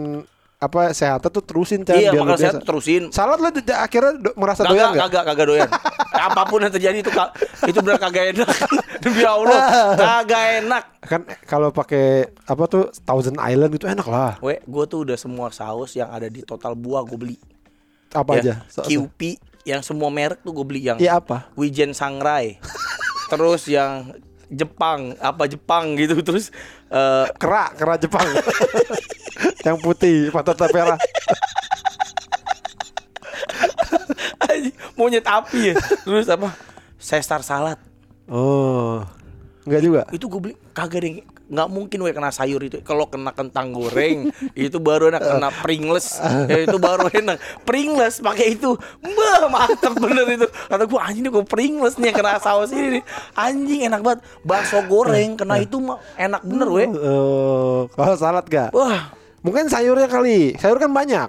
apa sehat tuh terusin Chan, iya biar lu makan sehat terusin Salad lo akhirnya do- merasa Kagak, doyan gak? kagak, kagak doyan. <laughs> Apa pun yang terjadi itu itu benar kagak enak. <laughs> Demi Allah, kagak enak. Kan kalau pakai apa tuh Thousand Island gitu enak lah. We, gue tuh udah semua saus yang ada di total buah gue beli. Apa Ya, aja? So- QP yang semua merek tuh gue beli yang Iya apa? Wijen Sangrai. Terus yang Jepang, apa Jepang gitu <laughs> terus eh Kera, kera Jepang. <laughs> yang putih, patata merah. monyet api ya. Terus apa? Sesar salad. Oh. Enggak juga. Itu gue beli kagak deh nggak mungkin we kena sayur itu. Kalau kena kentang goreng <laughs> itu baru enak. Kena pringles. Ya itu baru enak. Pringles pakai itu. Bah mantep bener itu. Kata gue anjing gue pringles nih kena saus ini nih. Anjing enak banget. Bakso goreng kena itu mah enak bener we Oh, kalau salad gak? wah. Mungkin sayurnya kali. Sayur kan banyak.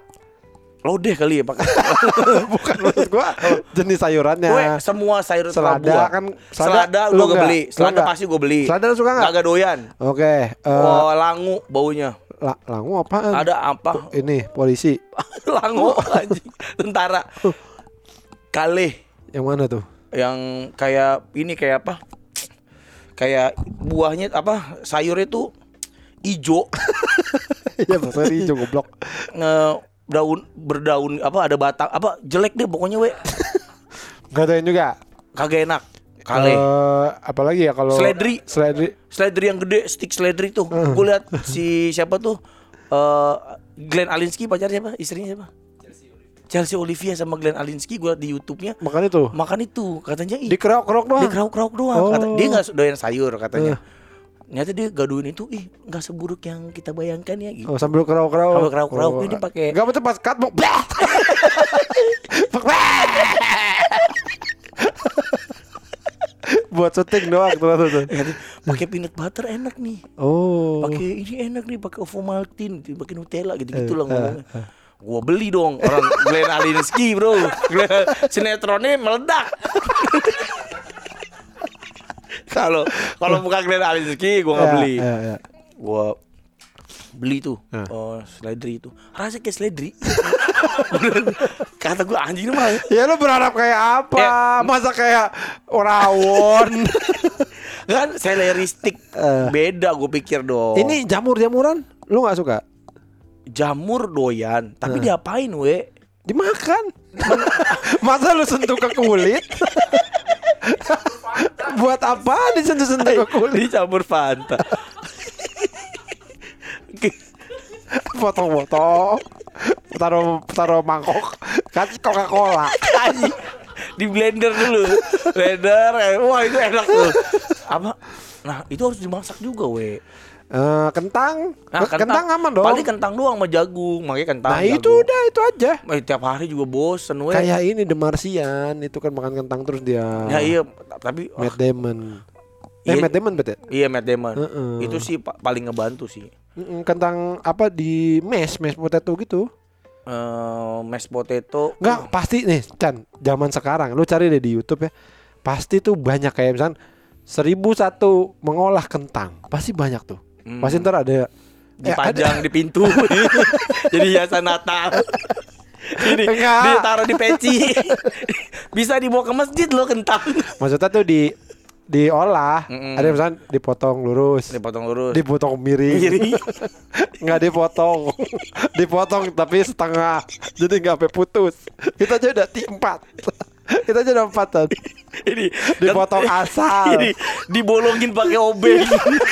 Lodeh kali ya pakai <laughs> Bukan maksud gua jenis sayurannya. gue semua sayur Selada kan, selada, selada lu gue nggak? beli selada pasti gue beli Selada lu suka nggak? kagak doyan Oke, eh, oh langu baunya la- langu apaan? ada apa Ini polisi. <laughs> langu <laughs> anjing tentara kale Yang mana tuh? yang kayak ini kayak apa kayak buahnya apa sayurnya tuh ijo Iya, bahasa hijau goblok. nge daun berdaun apa ada batang apa jelek deh pokoknya we <laughs> doyan juga. kagak enak kale Eh, apalagi ya kalau Seledri. Seledri. seledri yang gede stick seledri tuh Hmm. gue lihat si siapa tuh eh Glenn Alinsky pacarnya siapa istrinya siapa Chelsea Olivia sama Glenn Alinsky gue liat di YouTube-nya Makan itu. makan itu katanya Di kerok-kerok doang. dia krauk-krauk doang kata, Oh. dia nggak doyan sayur katanya Eh. Ternyata dia gaduhin itu ih nggak seburuk yang kita bayangkan ya gitu Oh, sambil kerok-kerok. Sambil kerok-kerok, ini pakai- Enggak betul pas cut mau. <laughs> Buat syuting doang tuh tuh. pakai peanut butter enak nih Oh. pakai ini enak nih pakai ovomaltine pakai Nutella gitu gitu Eh, lah ngomongnya gua beli dong orang Glenn Alinsky bro <laughs> sinetronnya meledak kalau kalau bukan Glenn Alinsky gua nggak Ya, beli ya, ya. gua beli tuh Ya. oh seledri itu rasanya kayak seledri <laughs> kata gua anjing mah Ya lu berharap kayak apa? Ya. Masa kayak rawon? <laughs> kan seleristik Eh. beda gue pikir dong Ini jamur-jamuran lu nggak suka? jamur doyan tapi Eh. diapain we Dimakan. Masa lu sentuh ke kulit? Buat apa disentuh-sentuh ke kulit? dicampur Fanta Potong-potong. Taruh taruh mangkok. Kasih Coca-Cola. Anjing. di blender dulu blender eh, wah itu enak tuh apa nah itu harus dimasak juga we Eh, kentang. nah, kentang, aman dong. paling kentang doang sama jagung makanya kentang nah, itu jagung. udah itu aja. Eh, tiap hari juga bosen we Kayak ini The Martian itu kan makan kentang terus dia. ya iya tapi ah, Matt Damon. Eh Iya. Matt Damon betul. iya Matt Damon Heeh. itu sih pa- paling ngebantu sih Kentang apa di mash, mash potato gitu. eh mashed potato Enggak, pasti nih, Chan, zaman sekarang lu cari deh di YouTube ya. Pasti tuh banyak kayak misal seribu satu mengolah kentang. Pasti banyak tuh. Hmm. Pasti ntar ada dipajang di pintu. <laughs> Jadi hiasan Natal. Ini ditaruh di peci. Bisa dibawa ke masjid loh kentang. Maksudnya tuh di diolah, Mm-mm. ada misalnya dipotong lurus, dipotong lurus. Dipotong miring, Miring. <laughs> nggak dipotong, dipotong tapi setengah, jadi nggak sampai putus. Kita aja udah empat, kita aja udah empat <laughs> ini. Dipotong asal. <laughs> ini dibolongin pakai obeng.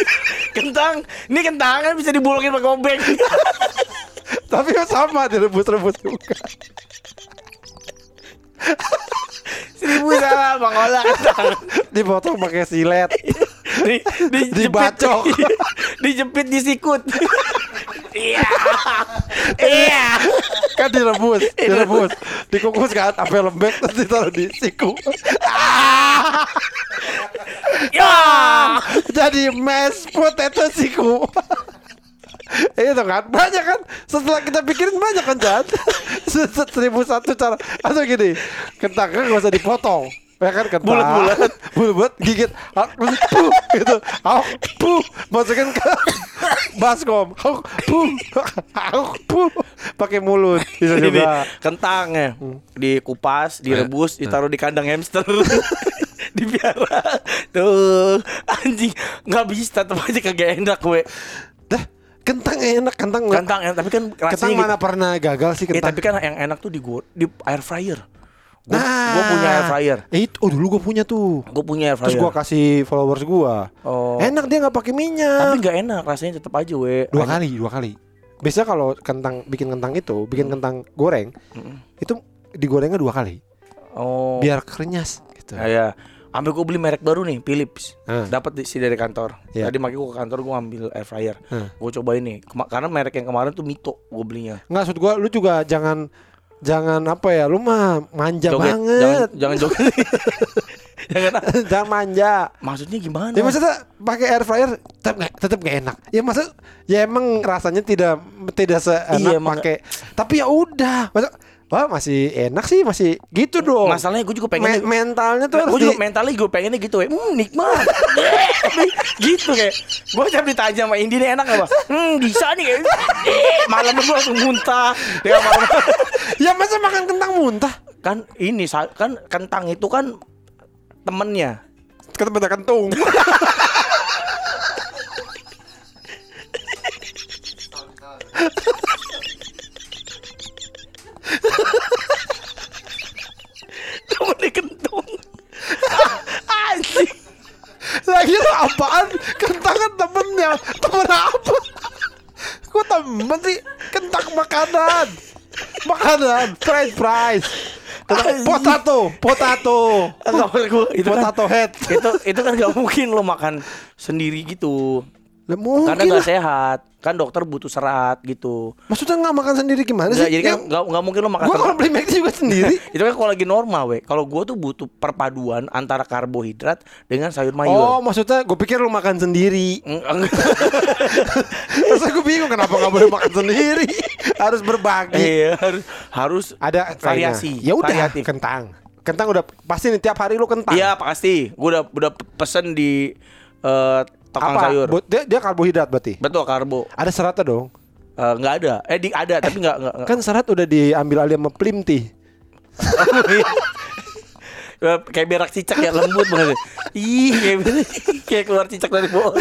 <laughs> Kentang. Ini kentang kan bisa dibolongin pakai obeng. Tapi sama direbus-rebus juga. seribu salah bang olah kentang. Dipotong pakai silet. di, di, Dibacok. dijepit di sikut iya. <laughs> Iya. kan direbus, direbus, dikukus kan sampai lembek terus ditaruh di siku. <laughs> ya Jadi mashed potato siku. <laughs> itu kan banyak kan? Setelah kita pikirin banyak kan Jan? Se- se- seribu satu cara. Atau gini kentang kan gak usah dipotong ya kan kentang. Bulat-bulat. bulat gigit. Ah, puh gitu. Ah, puh. Masukin ke baskom. Ah, puh. Ah, puh. Pakai mulut. Bisa juga. kentangnya dikupas direbus ditaruh di kandang hamster. <laughs> Dipiara tuh anjing. Nggak bisa tetap aja kagak enak we. Dah kentang enak kentang. Kentang enak tapi kan kentang rasanya mana pernah gagal sih gitu. Eh, kentang? tapi kan yang enak tuh di di air fryer gua, Nah, gua punya air fryer Eh, itu, oh dulu gue punya tuh. gua punya air Terus fryer gue kasih followers gue. oh Enak dia nggak pakai minyak. tapi nggak enak rasanya tetap aja we dua Enak. kali, dua kali. Biasanya kalau kentang bikin kentang itu, bikin kentang goreng, Mm-mm. itu digorengnya dua kali, oh biar kerenyas gitu. Ah, ya ambil gue beli merek baru nih Philips Ah. dapat di- sih dari kantor Iya. tadi pagi gue ke kantor gue ambil air fryer Ah. gue cobain nih Kema- karena merek yang kemarin tuh Mito gue belinya Nggak maksud gue, lu juga jangan jangan apa ya, lu mah manja Joget. banget. jangan jangan joget <laughs> jangan jangan manja. maksudnya gimana Ya maksudnya pakai air fryer tetap nggak tetap nggak enak. Ya maksud ya emang rasanya tidak tidak seenak Iya, pakai. Tapi ya udah. Maksud, wah masih enak sih masih gitu dong. masalahnya gue juga Me- pengen mentalnya tuh harus gue juga di- mentalnya gue pengennya gitu ya hmm nikmat <laughs> gitu kayak gue tiap ditanya sama Indi nih enak gak bang hmm bisa nih kayak malam gue langsung muntah ya malam <laughs> Ya masa makan kentang muntah? kan ini kan kentang itu kan temennya benda kentung. <laughs> Lagi itu apaan? Kentang kan temennya. Temen apa? Kok temen sih? Kentang makanan. Makanan. French fries. Kentang- Potato. Potato. Enggak kan Potato head. itu itu kan gak mungkin lo makan sendiri gitu Lah, mungkin karena nggak sehat kan dokter butuh serat gitu Maksudnya nggak makan sendiri gimana Nggak, sih? jadi kan nggak nggak mungkin lo makan Gue kalau beli McD juga sendiri. <laughs> itu kan kalau lagi normal we kalau gue tuh butuh perpaduan antara karbohidrat dengan sayur Oh, mayur maksudnya gue pikir lu makan sendiri. <laughs> Terus aku bingung kenapa nggak boleh makan sendiri. <laughs> Harus berbagi. iya harus harus Ada variasi Ya udah variatif. kentang. Kentang udah pasti nih tiap hari lu kentang. iya pasti gue udah udah pesen di eh, tukang Apa? sayur Dia, dia karbohidrat berarti. betul karbo Ada seratnya dong. Eh, nggak ada eh di ada tapi nggak nggak nggak. Kan serat udah diambil alih sama plimti. <laughs> Eh, kayak berak cicak ya lembut banget ih kayak, kayak keluar cicak dari bol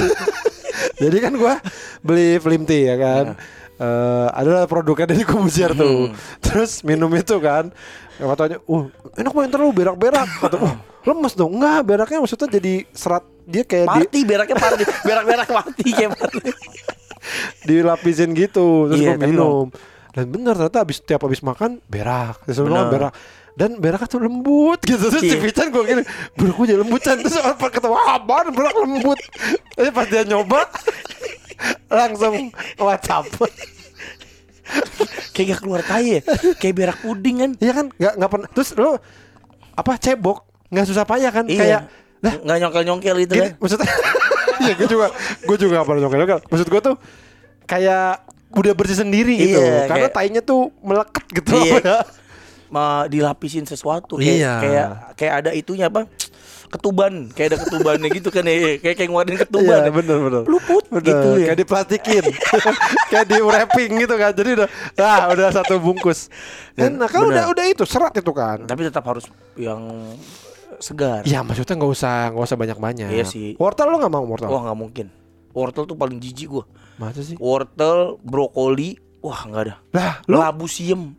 <laughs> Jadi kan gua beli plimti ya kan. Eh adalah produknya dari Kobusier tuh. Terus minum itu kan. Katanya, uh enak banget terlalu berak-berak. Kata, uh lemes dong. Enggak, beraknya maksudnya jadi serat dia kayak di party beraknya party. Berak berak party <laughs> kayak party. Dilapisin gitu terus Iya, gue minum. Dan bener ternyata habis tiap habis makan berak. Makan berak. Dan beraknya tuh lembut gitu. Terus si Pican gue gini berak gue jadi lembut Chan terus orang ketawa wah apaan? Berak lembut. Tapi pas dia nyoba <laughs> langsung WhatsApp Kayak gak keluar tai ya? Kayak berak puding kan? Iya kan? Nggak nggak pernah. Terus lo apa cebok? Nggak susah payah kan? Kayak Iya Nah, Nggak nyongkel-nyongkel gitu gini, kan maksudnya <laughs> Iya gue juga Gue juga gak pernah nyongkel Maksud gue tuh Kayak Udah bersih sendiri gitu. Iya, Karena kayak- tainya tuh Melekat gitu. Iya. <laughs> ya. Dilapisin sesuatu kayak, Iya. kayak kayak ada itunya apa ketuban kayak ada ketubannya gitu kan ya kayak kayak ngeluarin ketuban. Iya bener bener. Luput Bener, gitu ya. Kayak diplastikin <laughs> Kayak di wrapping gitu kan Jadi udah ah, udah satu bungkus. Dan Enak kan udah udah itu Serat itu kan. Tapi tetap harus yang segar. Iya maksudnya nggak usah nggak usah banyak-banyak. Iya sih. Wortel lo gak mau wortel? wah nggak mungkin. Wortel tuh paling jijik gua. Masa sih? wortel brokoli wah nggak ada. Lah lo? Labu siem.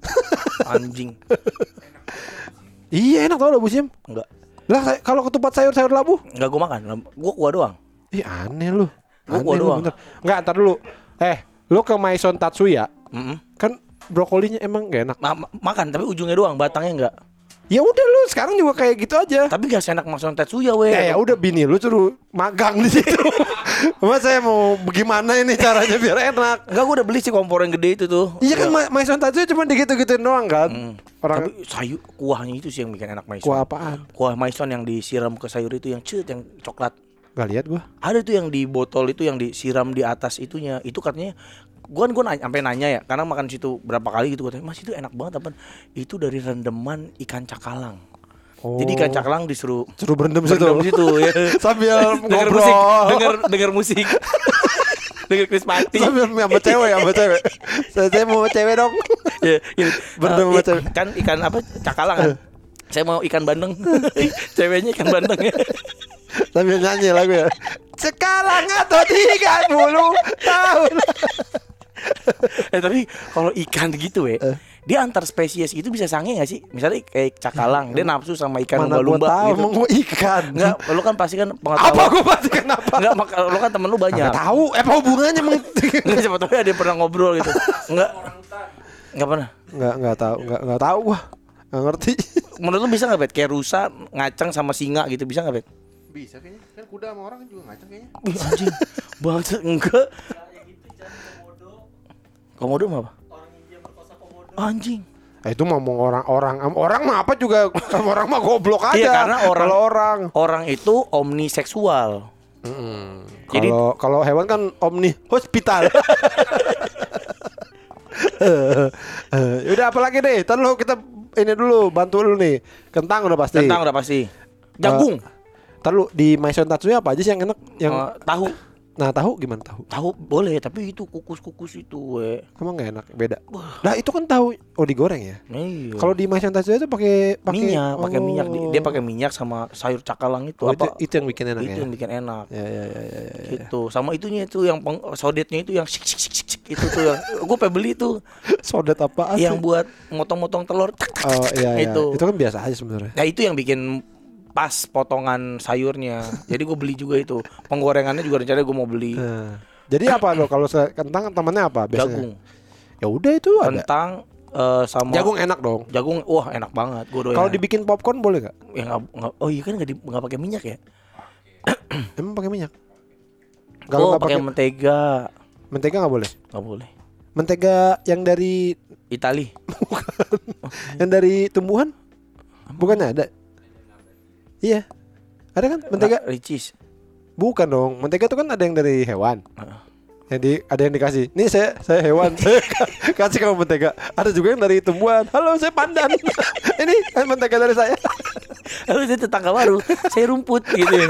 <laughs> Anjing. Iya enak tau labu siam nggak Lah kalau ketupat sayur-sayur labu? Nggak gua makan. Gua kuah doang. Ih aneh lu. Gua Aneh gua doang. bener Enggak ntar dulu. Eh lu ke Maison Tatsuya? Mm-mm. Kan brokolinya emang gak enak. Ma- ma- makan tapi ujungnya doang batangnya nggak Ya udah lu sekarang juga kayak gitu aja. Tapi gak seenak maksudnya Tetsuya weh Ya ya udah bini lu suruh magang di situ. <laughs> Mas saya mau bagaimana ini caranya biar enak? Enggak gua udah beli sih kompor yang gede itu tuh. Iya kan Ma- Maison Tatsuya cuma digitu-gituin doang kan? Hmm. Orang Tapi sayur kuahnya itu sih yang bikin enak maison. kuah apaan? Kuah maison yang disiram ke sayur itu yang cut yang coklat. Gak lihat gua. Ada tuh yang di botol itu yang disiram di atas itunya. Itu katanya gua kan gua nanya, sampai nanya ya karena makan situ berapa kali gitu katanya Mas itu enak banget apa? Itu dari rendeman ikan cakalang. Oh. jadi ikan cakalang disuruh Suruh berendam situ berendam situ? ya. <laughs> Sambil denger ngobrol. musik denger denger musik. <laughs> Denger Chris Patti Sambil sama <laughs> cewek sama cewek. Saya, saya mau cewek dong. Ya, ini, Berendam eh, sama i- cewek. kan ikan apa cakalang kan? Saya mau ikan bandeng. Ceweknya ikan bandeng. Ya Sambil nyanyi lagu ya. Sekarang atau 30 tahun <laughs> eh tapi kalau ikan gitu ya dia antar spesies itu bisa sange gak sih? Misalnya kayak cakalang dia nafsu sama ikan Mana lumba-lumba tahu gitu. gua ikan. Enggak, lu kan pasti kan Apa pengetahuan gua pasti kenapa Enggak, maka lu kan temen lu banyak. Nggak tahu Eh, Apa hubungannya emang <laughs> Enggak siapa tahu ada yang pernah ngobrol gitu. Enggak Enggak pernah? Nggak nggak tahu Nggak nggak tahu gua. Nggak ngerti. <laughs> Menurut lu bisa gak Bet? Kayak rusa ngaceng sama singa gitu bisa gak Bet? Bisa kayaknya. Kan kuda sama orang juga ngaceng kayaknya. Anjing. Banget enggak Komodo mah apa? Anjing Eh, itu ngomong orang-orang Orang mah apa juga <laughs> Orang mah goblok aja Iya, karena orang- Kalau orang Orang itu omniseksual Jadi- Kalau kalau hewan kan omni hospital. Eh, <laughs> eh, <laughs> Udah apa lagi deh? Ntar lu kita ini dulu bantu lu nih. Kentang udah pasti. Tentang udah pasti Jagung Ntar lu di Maison Tatsuya apa aja sih yang enak? Yang Eh, Tahu nah tahu gimana tahu? Tahu boleh tapi itu kukus-kukus itu we. Emang gak enak, beda. Nah, itu kan tahu oh digoreng ya. Iya. Kalau di Maison Tatsuya itu pakai pakai minyak, pakai oh. minyak dia pakai minyak sama sayur cakalang itu Oh, itu, apa? itu yang bikin enak itu ya. yang bikin enak. Ya ya ya ya. ya. Gitu. Sama itunya itu yang peng, sodetnya itu yang sik sik sik sik, sik, itu tuh yang <laughs> gue pengen beli tuh Sodet apaan yang buat motong-motong telur. tak, tak, Oh iya iya. Itu. Itu kan biasa aja sebenarnya. Nah itu yang bikin pas potongan sayurnya. Jadi gue beli juga itu. Penggorengannya juga rencananya gue mau beli. Nah, jadi apa lo kalau kentang temannya apa biasanya? Jagung. Ya udah itu ada. Kentang eh, sama Jagung enak dong. Jagung wah enak banget. Gue doyan. Kalau dibikin popcorn boleh nggak? ya, nggak- nggak- oh iya kan nggak di- nggak pakai minyak ya? <clears throat> Emang pakai minyak? oh Kalau nggak pakai mentega mentega nggak boleh. nggak boleh. Mentega yang dari Itali. <laughs> yang dari tumbuhan? Bukannya ada? Iya. Ada kan mentega? Ricis. Bukan dong. Mentega itu kan ada yang dari hewan. Heeh. Yang di, ada yang dikasih. Nih saya saya hewan. <laughs> saya kasih kamu mentega. Ada juga yang dari tumbuhan. Halo saya pandan. <laughs> Ini mentega dari saya. <laughs> Lalu saya tetangga baru, saya rumput gitu. ya.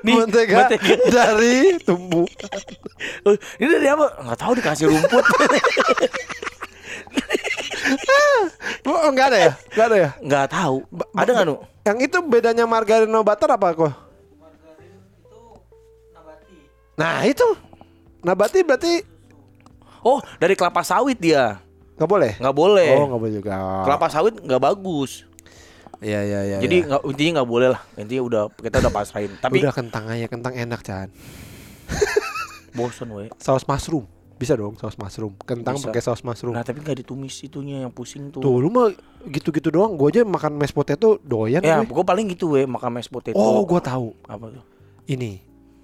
Nih, mentega, mentega. dari tumbuh. Oh, ini dari apa? Nggak tahu dikasih rumput. Oh, enggak ada ya? Enggak ada ya? Nggak tahu. Ada nggak nu? Yang itu bedanya margarin sama butter apa kok? Nah itu Nabati berarti Oh, dari kelapa sawit dia. nggak boleh? Nggak boleh. Oh nggak boleh juga Kelapa sawit nggak bagus. Iya iya iya Jadi iya. nggak intinya nggak boleh lah. Intinya udah kita udah pasrahin. Tapi Udah kentang aja Kentang enak Chan Bosen we. Saus mushroom. Bisa dong saus mushroom. Kentang pakai saus mushroom. Nah tapi nggak ditumis itunya yang pusing tuh. Tuh lu mah gitu-gitu doang. Gua aja makan mashed potato doyan Ya, gue. gue paling gitu we makan mashed potato. Oh, gua tahu. apa tuh? Ini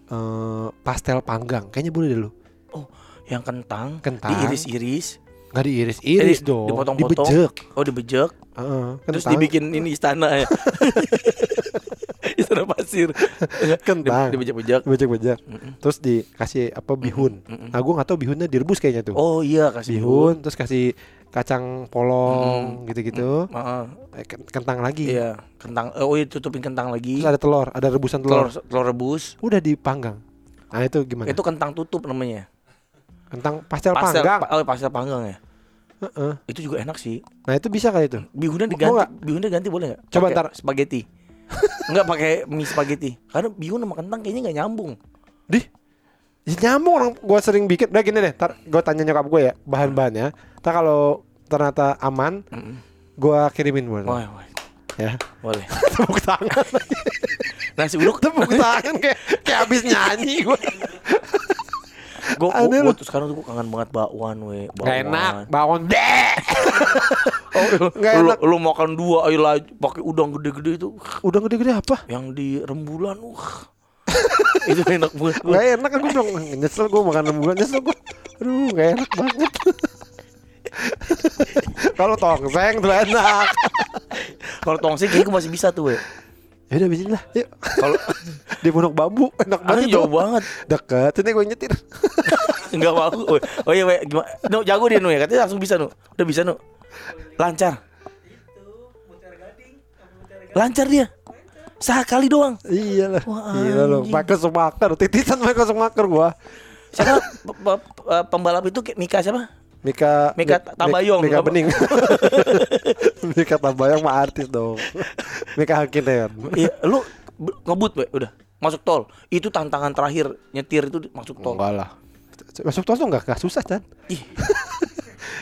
eh pastel panggang. Kayaknya boleh deh lu. Oh, yang kentang, Kentang. diiris-iris, Nggak diiris-iris Eh, dong. dipotong-potong. Dibejek. oh dibejek, Heeh, terus kentang. dibikin ini istana ya. <laughs> <laughs> istana pasir. <laughs> Kentang. Dibejek-bejek. Bejek-bejek. Mm-mm. Terus dikasih apa bihun. Mm-mm. Nah, gua nggak tahu bihunnya direbus kayaknya tuh. Oh iya kasih bihun, terus kasih kacang polong gitu-gitu. Heeh. Eh, ken- kentang lagi. Iya, kentang. eh, Oh iya tutupin kentang lagi. Terus ada telur, ada rebusan telur. Telur telur rebus. Udah dipanggang. Nah, itu gimana? Itu kentang tutup namanya. Kentang pastel Pastel, panggang. pa- oh, pastel panggang ya. Heeh. Itu juga enak sih. Nah, itu bisa kali itu. Bihunnya diganti. Bihunnya ganti boleh nggak? Coba ntar. spaghetti. Enggak pakai mie spaghetti. Karena bihun sama kentang kayaknya nggak nyambung. Di Ya, nyambung orang gua sering bikin. Udah gini deh, ntar gua tanya nyokap gue ya bahan-bahannya. Ntar kalau ternyata aman, gua kirimin buat. Wah, wah, Ya. boleh. <laughs> Tepuk tangan. Nasi uduk Tepuk tangan kayak kayak habis nyanyi gua. <laughs> Gue lu. tuh sekarang tuh gue kangen banget bakwan we. Bakwan. Gak enak, bawon deh. <laughs> Oh, Nggak lu, enak. lu makan dua ayo lagi pakai udang gede-gede itu Udah gede-gede apa? yang di rembulan. Uh. <laughs> itu enak banget. gua. Gak enak aku bilang nyesel gue makan rembulan nyesel gue. Aduh gak enak banget. <laughs> Kalau tongseng tuh enak. Kalau tongseng kayaknya gue masih bisa tuh we. Ya udah bismillah. Yuk. Kalau <laughs> Di Pondok Bambu enak Aduh banget jauh banget. Dekat. Ini gue nyetir. <laughs> Enggak mau. Oh, oh iya, we. gimana? Nu, jago dia nu ya. Katanya langsung bisa nu. Udah bisa nu. Lancar. Lancar dia. Sekali doang. Iya lah. Wah, Gila loh. anjing. Pakai Schumacher. Titisan pakai Schumacher gua. Siapa pe- pe- pe- pembalap itu kayak Mika siapa? Mika Mika Mik- Tabayong. Mika? Bening. <laughs> Mika Tabayong mah artis dong. Mika Hakineon. Iya, lu be- ngebut we, udah masuk tol. Itu tantangan terakhir nyetir itu masuk tol. Enggak lah. Masuk tol tuh enggak, enggak susah kan? Ih. <laughs>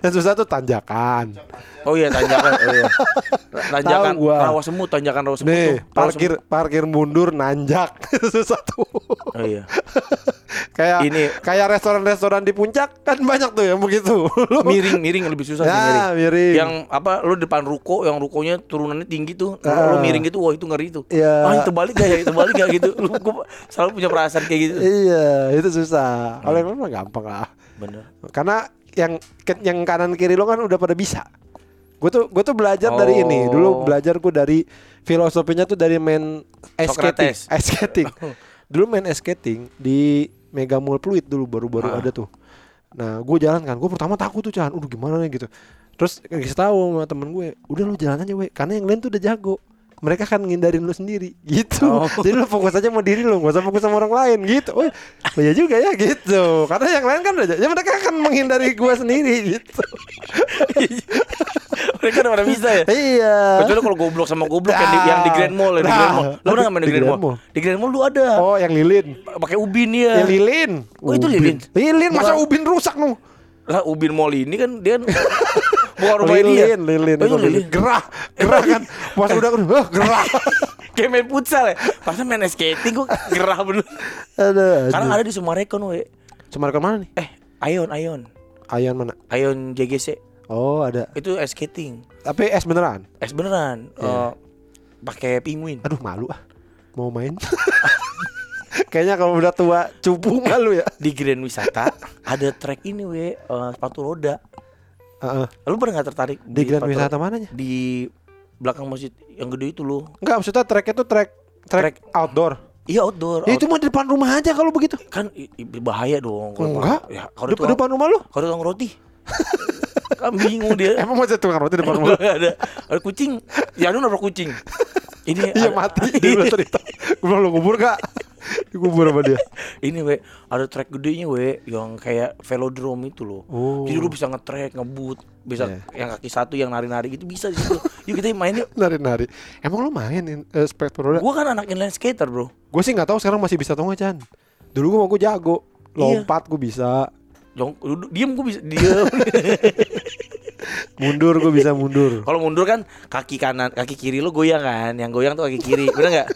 Yang susah tuh tanjakan. Oh iya tanjakan, oh iya. <laughs> Tanjakan gua. rawa semut, tanjakan rawa semut. Nih, tuh. Rawa parkir parkir mundur nanjak. <laughs> susah tuh. semut. Oh iya. <laughs> kayak Ini- kayak restoran-restoran di puncak kan banyak tuh yang begitu. Lu- Miring, miring lebih susah sih miring. ya, miring. Yang apa lu depan ruko yang rukonya turunannya tinggi tuh. Lu, Ah. lu miring gitu, wah itu ngeri tuh. Iya. Ah, itu balik gak ya? Itu balik gak gitu. Lu gua selalu punya perasaan kayak gitu. Iya, itu susah. Kalau yang mah gampang lah. Bener. Karena yang yang kanan kiri lo kan udah pada bisa. Gue tuh gue tuh belajar dari ini. Oh. Dulu belajar gue dari filosofinya tuh dari main ice skating. Ice skating. <laughs> dulu main ice skating di Mega Mall Fluid dulu baru-baru Ah. ada tuh. Nah, gue jalan kan. Gue pertama takut tuh Chan. Udah gimana nih gitu. Terus kasih tahu sama temen gue, udah lu jalan aja we, karena yang lain tuh udah jago. Mereka kan ngindarin lu sendiri gitu. Oh. <laughs> Jadi lu fokus aja sama diri lu, gak usah fokus sama orang lain gitu. Oh, oh ya juga ya gitu. Karena yang lain kan udah ya mereka akan menghindari gua sendiri gitu. <laughs> Mereka udah pada bisa ya. iya. Kecuali kalau goblok sama goblok yang di, yang di Grand Mall ya, di Nah. Grand Mall. Lu pernah nggak main di Di Grand Mall? Mall. Di Grand Mall lu ada. Oh, yang lilin. Pakai ubin ya. Yang lilin. Oh, itu Ubin. lilin? Lilin, masa ubin rusak nu? Lah ubin mall ini kan dia <laughs> bukan rumah dia. lilin, lilin, Oh, itu itu lilin. Gerah, gerah kan. Pas udah wah, gerah. <laughs> Kayak main futsal ya. Pas main skating gua gerah bener. Ada. Sekarang ada di Sumarekon we. Ke mana nih? Eh, Ayon, Ayon. Ayan mana? Ayon JGC. Oh, ada. Itu ice skating. Tapi es beneran. Es beneran. Iya. Eh, pakai penguin. Aduh, malu ah. Mau main. <laughs> Kayaknya kalau udah tua cupu malu ya. Di Grand Wisata ada trek ini we, eh, sepatu roda. Heeh. Lu pernah nggak tertarik Di Grand sepatu Wisata mananya? Di belakang masjid yang gede itu loh. Enggak, maksudnya treknya tuh trek trek Trek. outdoor. Iya outdoor. Ya, itu mah di depan rumah aja kalau begitu. kan i- i- bahaya dong. kalau- Enggak. Ya, kalau Dep- itu depan rumah lu. kalau tukang roti. <laughs> kan bingung dia. Emang masih tukang roti depan rumah. <laughs> ada ada kucing. Ya lu nabrak kucing. <laughs> Ini Iya mati dia cerita. Gue bilang lu kubur gak? <laughs> Dikubur sama dia. <laughs> Ini we ada trek gedenya we yang kayak velodrome itu loh. Oh. Jadi lu bisa nge-trek, ngebut, bisa Iya. yang kaki satu yang nari-nari gitu bisa di situ. Yuk kita main yuk. <laughs> Nari-nari. Emang lu main uh, sepatu roda? Gua kan anak inline skater, Bro. Gue sih nggak tahu sekarang masih bisa atau nggak Chan. Dulu gue mau gue jago. Iya. Lompat gue bisa. Jong, duduk, diem gue bisa diem. Mundur gue bisa mundur. Kalau mundur kan kaki kanan, kaki kiri lu goyang kan. Yang goyang tuh kaki kiri, bener nggak?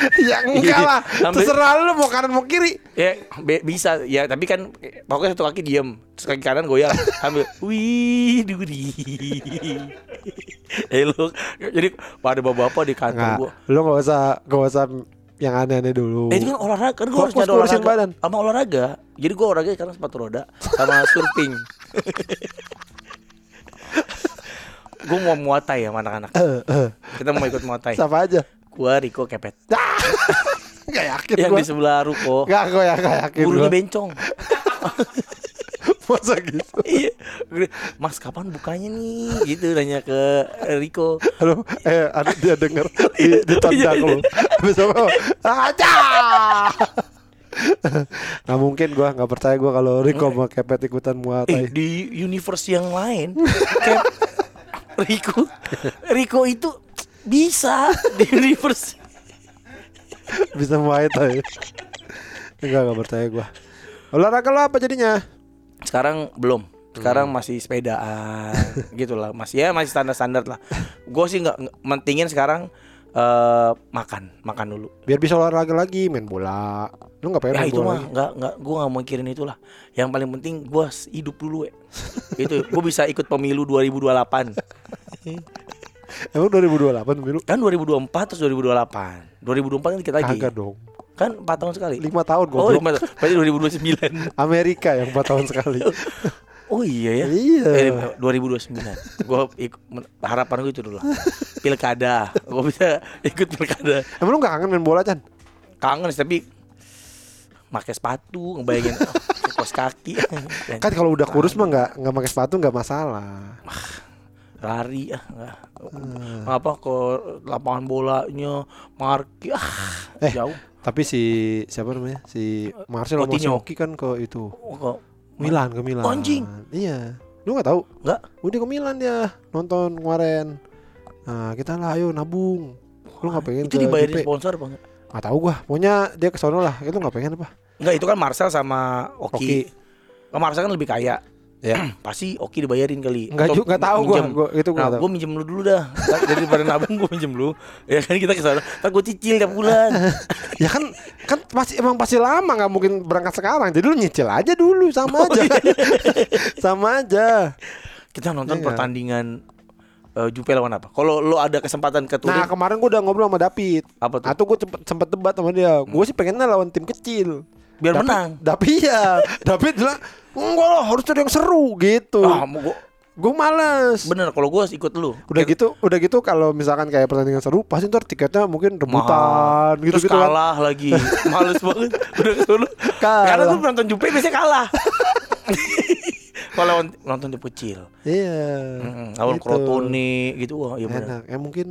<laughs> ya enggak lah. Ambil- Terserah lu mau kanan mau kiri. Ya bisa ya tapi kan pokoknya satu kaki diem terus kaki kanan goyang ambil <laughs> wih duri <laughs> eh lu jadi pada bapak-bapak di kantor Enggak. gua Lu enggak usah enggak usah yang aneh-aneh dulu. Eh itu kan olahraga kan gua harus ngurusin olahraga badan. sama olahraga. Jadi gua olahraga sekarang sepatu roda sama surfing. gua mau muay thai ya anak-anak. Eh, eh. Kita mau ikut muay thai. Siapa aja? Gua Riko Kepet. <laughs> Enggak yakin Yang gua. di sebelah ruko. Enggak gua ya enggak yakin Gurunya gua. bencong. <laughs> Masa gitu. <laughs> Iya. Mas kapan bukanya nih? Gitu nanya ke Riko. Halo, eh ada dia denger di, di tendang lu. Habis apa? Aja. Nah mungkin gua nggak percaya gua kalau Rico mau kepet ikutan Muay Eh, di universe yang lain Riko Riko itu bisa <laughs> di universe Bisa Muay Thai. Enggak enggak percaya gua. Olahraga lo apa jadinya? Sekarang belum. Sekarang Hmm. masih sepedaan <laughs> gitu lah. Masih ya masih standar-standar lah. Gue sih nggak mentingin sekarang eh makan, makan dulu. Biar bisa olahraga lagi, main bola. Lu nggak pengen Ya main itu bola mah nggak nggak gue nggak mau mikirin itulah. Yang paling penting gue hidup dulu ya. <laughs> itu gue bisa ikut pemilu 2028. Emang 2028 pemilu? Kan 2024 terus 2028. 2024 kan dikit lagi. Kagak dong. Kan 4 tahun sekali. 5 tahun Oh, goblok. lima tahun. Berarti 2029. <laughs> Amerika yang 4 tahun sekali. <laughs> Oh iya ya. Iya. Eh, 2029. Gua ikut harapan gue itu dulu lah. Pilkada. Gua bisa ikut pilkada. Emang lu gak kangen main bola, Chan? Kangen sih tapi pakai sepatu ngebayangin oh, kos kaki Kan kalau udah kurus mah nggak nggak pakai sepatu nggak masalah. Lari ah Hmm. apa ke lapangan bolanya marki ah Eh. jauh Tapi si siapa namanya? Si Marcel sama Coutinho. Soki kan ke itu Oh, kok Milan ke Milan. Anjing. Iya. Lu nggak tahu? Nggak. Udah ke Milan dia nonton kemarin. Nah kita lah ayo nabung. Lu nggak pengen itu ke dibayarin sponsor bang Nggak tahu gua. Pokoknya dia ke sono lah. Itu nggak pengen apa? Enggak itu kan Marcel sama Oki, Oki. Marcel kan lebih kaya Ya. <clears throat> pasti Oki dibayarin kali Nggak Atau juga nggak tahu gua. minjem. gua itu gua Nah, gue minjem lu dulu dah. Jadi pada nabung <laughs> gue minjem lu. Ya kan kita ke sana. Ntar gue cicil tiap bulan. <laughs> Ya kan kan pasti emang pasti lama nggak mungkin berangkat sekarang. Jadi lu nyicil aja dulu sama Oh, aja. iya. <laughs> sama aja. Kita nonton Iya. pertandingan eh, Jupe lawan apa? Kalau lu ada kesempatan ke Nah Turin, kemarin gua udah ngobrol sama David. apa tuh? Atau gue sempet, sempet debat sama dia. Gue sih pengennya lawan tim kecil. Biar Tapi- menang. Tapi ya, David bilang enggak lah harus cari yang seru gitu. Ah, mau gua, Gue males. bener kalau gue ikut lu. Udah gitu, udah gitu kalau misalkan kayak pertandingan seru, pasti ntar tiketnya mungkin rebutan Mahal. gitu Terus gitu kan. kalah lagi. <laughs> Males banget. Udah ke sono. Kalah. Karena gue nonton Jupe biasanya kalah. <laughs> Kalau nonton- tim kecil. Iya. Mm, lawan gitu. Crotone gitu wah iya bener. Enak. Ya mungkin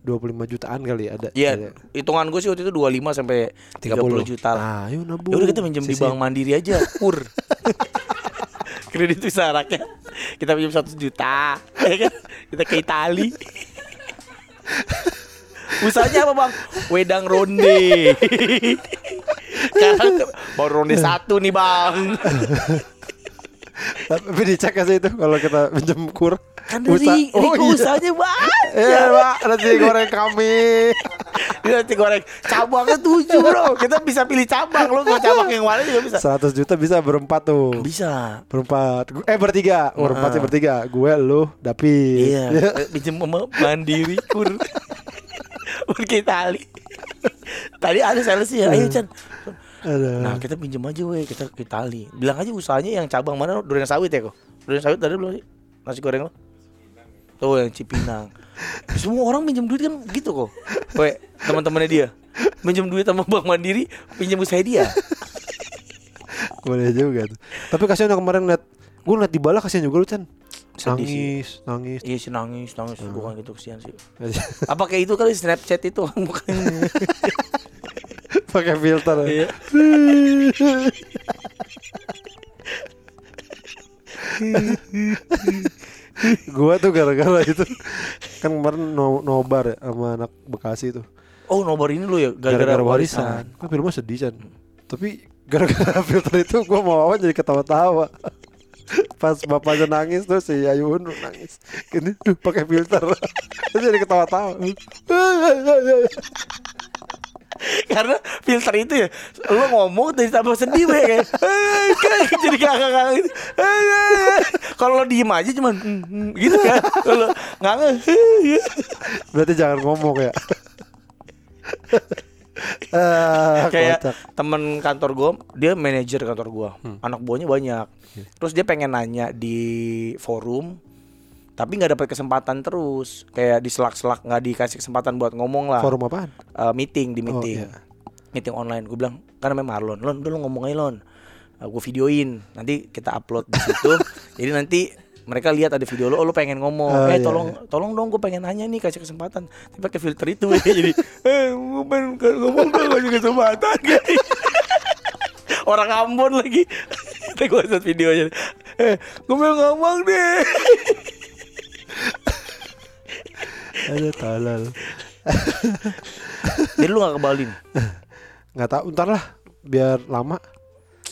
25 jutaan kali ada. Iya, hitungan gue sih waktu itu 25 sampai 30 juta lah. Ayo nabung. Ya udah kita minjem di. Bank Mandiri aja, kur. <laughs> Kredit bisa rakyat. Kita pinjam 100 juta, ya kan? Kita ke Itali. Usahanya apa bang? Wedang ronde. Sekarang baru ronde satu nih bang. Tapi dicek aja itu kalau kita minjem kur. Kan Usa- Riko usahanya <laughs> banyak. Iya, Pak, nanti goreng kami. <laughs> Nanti goreng cabangnya tujuh bro. Kita bisa pilih cabang. Lo mau cabang yang mana juga bisa. 100 juta bisa berempat tuh. Bisa. Berempat. Eh bertiga. Oh, berempat sih bertiga. Gue, lu, David. Iya, <laughs> eh, pinjem sama mandiri kur. Kur ke Itali. Tadi ada sales ya, ayo Chan. Aduh. Nah kita pinjem aja weh, kita ke Itali. Bilang aja usahanya yang cabang mana? Durian sawit ya kok. Durian sawit tadi belum sih? Nasi goreng lo? Tuh yang Cipinang. Semua orang pinjam duit kan gitu kok. Weh, teman-temannya dia. Pinjam duit sama Bank Mandiri, pinjam usaha dia. Boleh juga tuh. Tapi kasihan kemarin liat Gue ngeliat di bala kasihan juga lu Chan. Nangis Nangis Iya sih nangis, nangis bukan gitu kesian sih. <laughs> Apa kayak itu kali Snapchat itu <laughs> mukanya. Pakai filter Iya. <laughs> <laughs> Gua tuh gara-gara itu. Kan kemarin no, nobar ya Sama anak Bekasi tuh. Oh nomor ini lu ya? Gara-gara warisan. Kan filmnya sedih Chan. Tapi gara-gara <laughs> filter itu Gua mau awan jadi ketawa-tawa. <laughs> Pas bapaknya nangis Terus si Ayu nangis. Duh pakai filter. Jadi ketawa-tawa Karena filter itu ya Lo ngomong terus tambah sedih we kayak "Eh, Jadi kakak-kakak gitu. "Eh, eh." Kalau lo diem aja cuman "Hmm, hmm," Gitu kan. Kalau nggak nge- Berarti jangan ngomong ya. Eh, Kayak kocak. temen kantor gue Dia manajer kantor gue Anak buahnya banyak. Terus dia pengen nanya di forum tapi nggak dapat kesempatan terus. Kayak di selak-selak nggak dikasih kesempatan buat ngomong lah. Forum apaan? Eh, meeting di meeting. iya. meeting online. Gue bilang kan namanya Marlon. Lon udah lo ngomong aja Lon gue videoin. Nanti kita upload di situ. <laughs> Jadi nanti mereka lihat ada video lo oh, lo pengen ngomong. Oh, eh iya, tolong tolong dong gue pengen nanya nih kasih kesempatan. Tapi pakai filter itu ya. <laughs> Jadi eh gue pengen ngomong dong kasih kesempatan <laughs> orang Ambon lagi. Nanti gue liat videonya. Eh gue pengen ngomong deh Aduh talal. <laughs> jadi lu gak ke Bali nih? Nggak tahu ntar lah biar lama.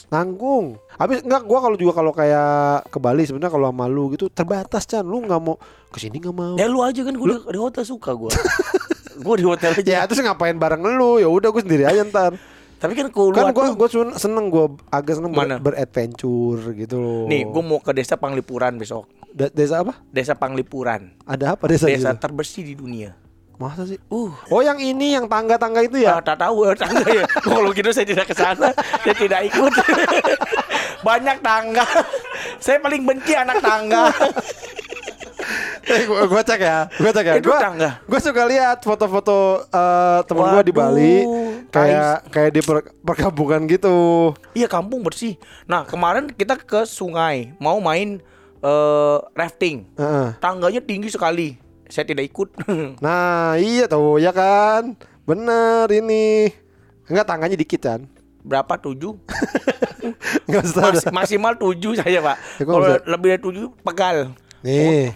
Nanggung. Habis enggak gua kalau juga kalau kayak ke Bali sebenarnya kalau sama lu gitu terbatas Chan. Lu nggak mau ke sini nggak mau. ya lu aja kan gue di, di hotel suka gue <laughs> gue di hotel aja Ya terus ngapain bareng lu? Ya udah gue sendiri aja ntar. Tapi kan kalau Kan gua gua seneng gua agak seneng ber, beradventure gitu loh. nih gue mau ke desa Panglipuran besok Da- desa apa? desa Panglipuran Ada apa desa desa gitu? terbersih di dunia Masa sih? uh Oh yang ini yang tangga-tangga itu ya? Ya, tak tahu ya tangga ya. <laughs> Kalau gitu saya tidak ke sana, saya tidak ikut. <laughs> Banyak tangga. Saya paling benci anak tangga. <laughs> Eh, gua, gua cek ya, gua cek ya. Itu Gua, tangga. gua suka lihat foto-foto eh, temen gua di Bali, kayak kayak di per- perkampungan gitu. Iya, kampung bersih. Nah, kemarin kita ke sungai, mau main eh, rafting. Heeh. Tangganya tinggi sekali. Saya tidak ikut. <laughs> Nah iya tuh ya kan, bener ini. Enggak tangganya dikit kan? Berapa tujuh? <laughs> Usah. Mas- maksimal tujuh saya pak. Ya, Kalau lebih dari tujuh pegal. Nih,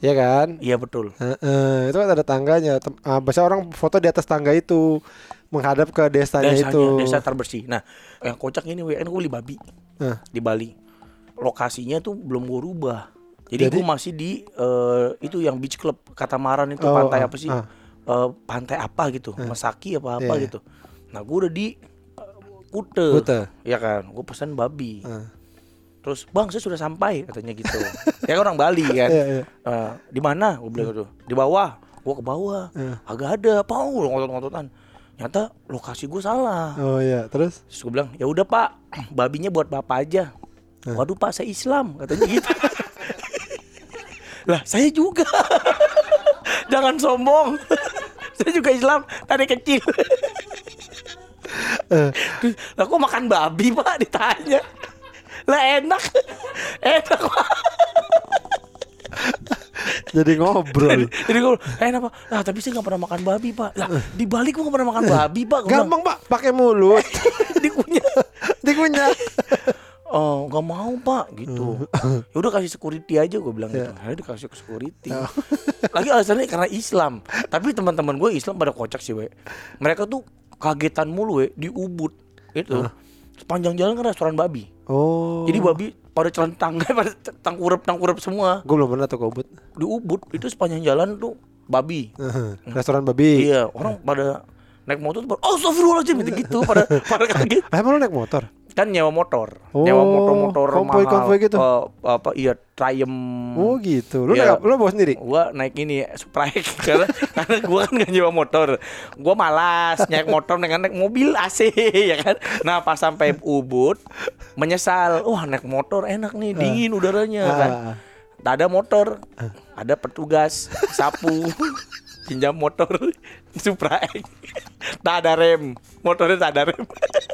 ya kan? Iya betul. Heeh, itu kan ada tangganya. Ah, biasanya orang foto di atas tangga itu menghadap ke desanya Desanya, itu. desa terbersih. Nah, yang kocak ini, WN gue beli babi. Nah, di Bali. Lokasinya tuh belum gue rubah. Jadi, Jadi- gue masih di eh, itu yang beach club Katamaran itu Oh, pantai ah, apa sih? ah. Eh, pantai apa gitu? Masaki apa apa Iya, iya. gitu. Nah, gue udah di eh, Kute. Kute. Ya kan? Gue pesan babi. Ah. Terus, "Bang, saya sudah sampai," katanya gitu. <laughs> ya kan orang Bali kan. Iya, iya. Eh, di mana? Gue bilang gitu. Di bawah. Gue ke bawah. Iya. Agak ada. Pau, ngotot-ngototan. Nyata lokasi gue salah. Oh iya, terus? Terus gue bilang, ya udah pak, babinya buat bapak aja. Waduh pak, saya Islam katanya gitu. <laughs> lah saya juga. <laughs> Jangan sombong. <laughs> saya juga Islam dari kecil. Eh. Terus, lah kok makan babi pak ditanya. Lah enak, enak pak. Jadi ngobrol. Jadi gue, enak pak. Nah tapi saya nggak pernah makan babi pak. Lah di Bali gue nggak pernah makan babi pak. Gua Gampang pak, pakai mulut. <laughs> dikunyah. Dikunyah. Oh nggak mau pak gitu ya udah kasih security aja gue bilang gitu akhirnya dikasih ke security lagi alasannya karena Islam tapi teman-teman gue Islam pada kocak sih we mereka tuh kagetan mulu we di Ubud itu sepanjang jalan kan restoran babi Oh. jadi babi pada celentang <laughs> pada tangkurep tangkurep semua gue belum pernah tuh ke Ubud. di Ubud itu sepanjang jalan tuh babi Restoran babi. iya orang pada naik motor tuh oh astagfirullahaladzim gitu gitu pada <laughs> pada kaget emang lu naik motor? Kan nyewa motor. Oh, nyewa motor-motor konvoy- mahal. konvoy gitu? Eh, apa iya Triumph. Oh gitu. Lu naik, lu bawa sendiri? gua naik ini Sprite <laughs> karena karena gua kan gak nyewa motor. Gua malas naik motor dengan naik mobil AC <laughs> ya kan? Nah pas sampai Ubud menyesal. Wah naik motor enak nih dingin udaranya kan? Ah. tak ada motor ada petugas sapu pinjam motor <laughs> Supra X. tak ada rem. Motornya tak ada rem.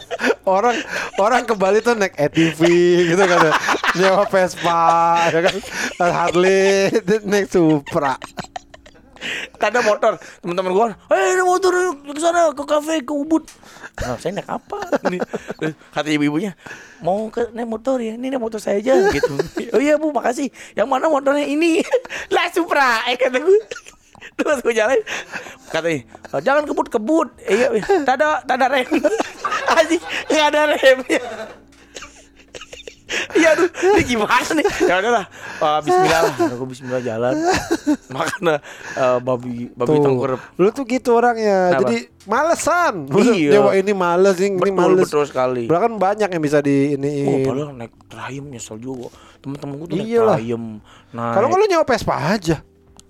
<laughs> Orang orang ke Bali tuh naik ATV gitu kan ya. nyewa Vespa ya kan? Harley naik Supra. Tak ada motor. Teman-teman gua eh ada motor ke sana ke kafe ke Ubud. Nah, saya naik apa Ini, kata ibu-ibunya mau ke naik motor ya? Ini naik motor saya aja gitu. <laughs> Oh iya bu makasih. Yang mana motornya? Ini. Lah Supra eh kata gue terus gue jalan katanya "Oh, jangan kebut kebut iya iya. tak ada tak ada rem <laughs> Anjing nggak ada remnya Iya aduh, ini gimana nih? Ya udahlah, uh, Bismillah lah. Aku Bismillah jalan. Makan uh, babi babi Tuh, tengkurap. lu tuh gitu orangnya. Kenapa? Jadi malesan. Iya. nyewa ini males, ini Betul males. betul sekali. Bahkan banyak yang bisa di Oh, ini. padahal naik trayem nyesel juga. Temen-temen gue tuh naik Iyalah. trayem. Nah, Kalau nggak lu nyewa Vespa aja.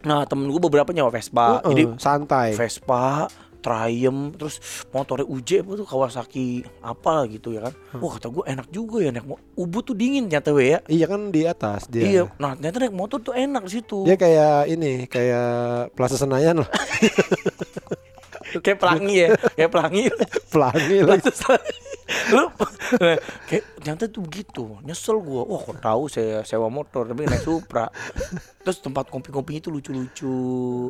Nah temen gue beberapa nyawa Vespa. Heeh, Jadi santai. Vespa, Triumph, terus motornya UJ apa tuh Kawasaki apa gitu ya kan. Wah kata gue enak juga ya naik Ubud tuh dingin ternyata we ya. Iya kan di atas dia. Iya, nah ternyata naik motor tuh enak di situ. Dia kayak ini, kayak Plaza Senayan lah. <laughs> kayak pelangi ya, kayak pelangi. <laughs> Pelangi lah. Lu <laughs> nah, kayak ternyata tuh begitu nyesel gua wah kok tahu saya sewa motor tapi naik Supra terus tempat kopi-kopinya itu lucu-lucu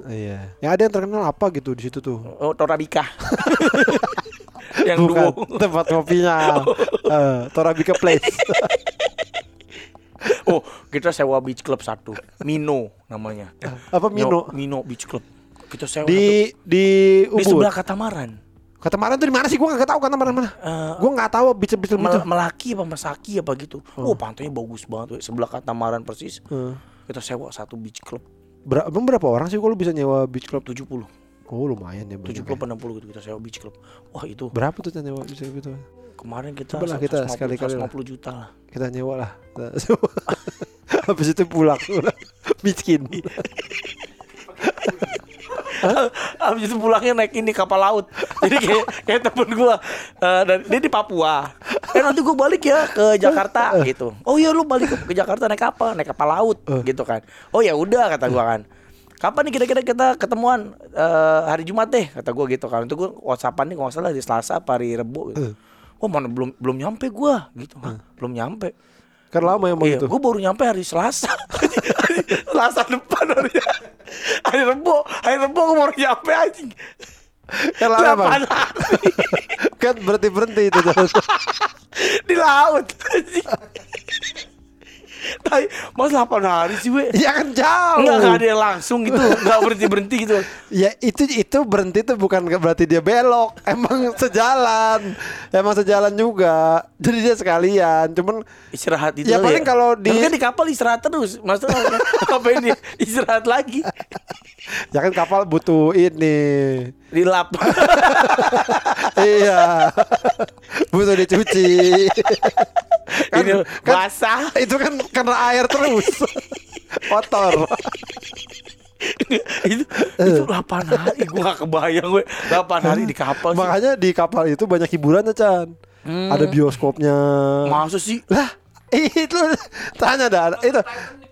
Iya. Yang ada yang terkenal apa gitu di situ tuh? oh Torabika <laughs> yang Bukan duo tempat kopinya. <laughs> Eh, Torabika Place. oh kita sewa beach club satu Mino namanya Apa Mino? Mino beach club kita sewa Di di satu. di Ubud. sebelah katamaran Katamaran tuh di mana sih? Gua nggak tahu katamaran mana. Eh, Gua nggak tahu bicara-bicara Mel- gitu. Melaki apa Masaki apa gitu. Oh, pantainya bagus banget, we. sebelah katamaran persis. Eh, Kita sewa satu beach club ber- berapa orang sih kalau bisa nyewa beach club? 70. Oh lumayan ya. banyak 70 ya. apa 60 gitu kita sewa beach club. Wah, itu Berapa tuh nyewa beach club itu? kemarin kita Coba lah kita 150 sekali-kali lah. 150 juta lah. Kita nyewa lah. Kita <laughs> sewa. Habis itu pulang <laughs> miskin. <laughs> Habis itu pulangnya naik ini kapal laut. Jadi kayak kayak temen gua eh, dan dia di Papua. Eh nanti gua balik ya ke Jakarta gitu. Oh iya lu balik ke, Jakarta naik apa? Naik kapal laut gitu kan. Oh ya udah kata gua kan. Kapan nih kira-kira kita ketemuan Eh, hari Jumat deh kata gua gitu kan. Itu gua WhatsAppan nih kalau salah di Selasa apa hari Rebo gitu. Oh mana belum belum nyampe gua gitu. Hah, belum nyampe. Kan lama emang Iya, itu. gue baru nyampe hari Selasa. <laughs> Selasa depan hari hari Rebo, hari Rebo gue baru nyampe anjing. Kan lama hari Kan berhenti berhenti itu. <laughs> di laut. Tai, mas 8 hari sih we. ya kan jauh. Enggak enggak ada yang langsung gitu, enggak berhenti-berhenti gitu. Ya itu itu berhenti tuh bukan berarti dia belok, emang sejalan, emang sejalan juga. Jadi dia sekalian, cuman Istirahat itu. Ya, paling kalau di- Tapi kan di kapal istirahat terus. Maksudnya <laughs> ngapain dia istirahat lagi? ya kan kapal butuh ini, Dilap. <laughs> iya, butuh dicuci. <laughs> kan, Ini kan- basah. itu kan karena air terus, kotor. itu itu 8 hari gue gak kebayang gue 8 hari di kapal sih. Makanya di kapal itu banyak hiburannya Chan. Hmm. Ada bioskopnya. masa sih Lah, itu tanya dah itu.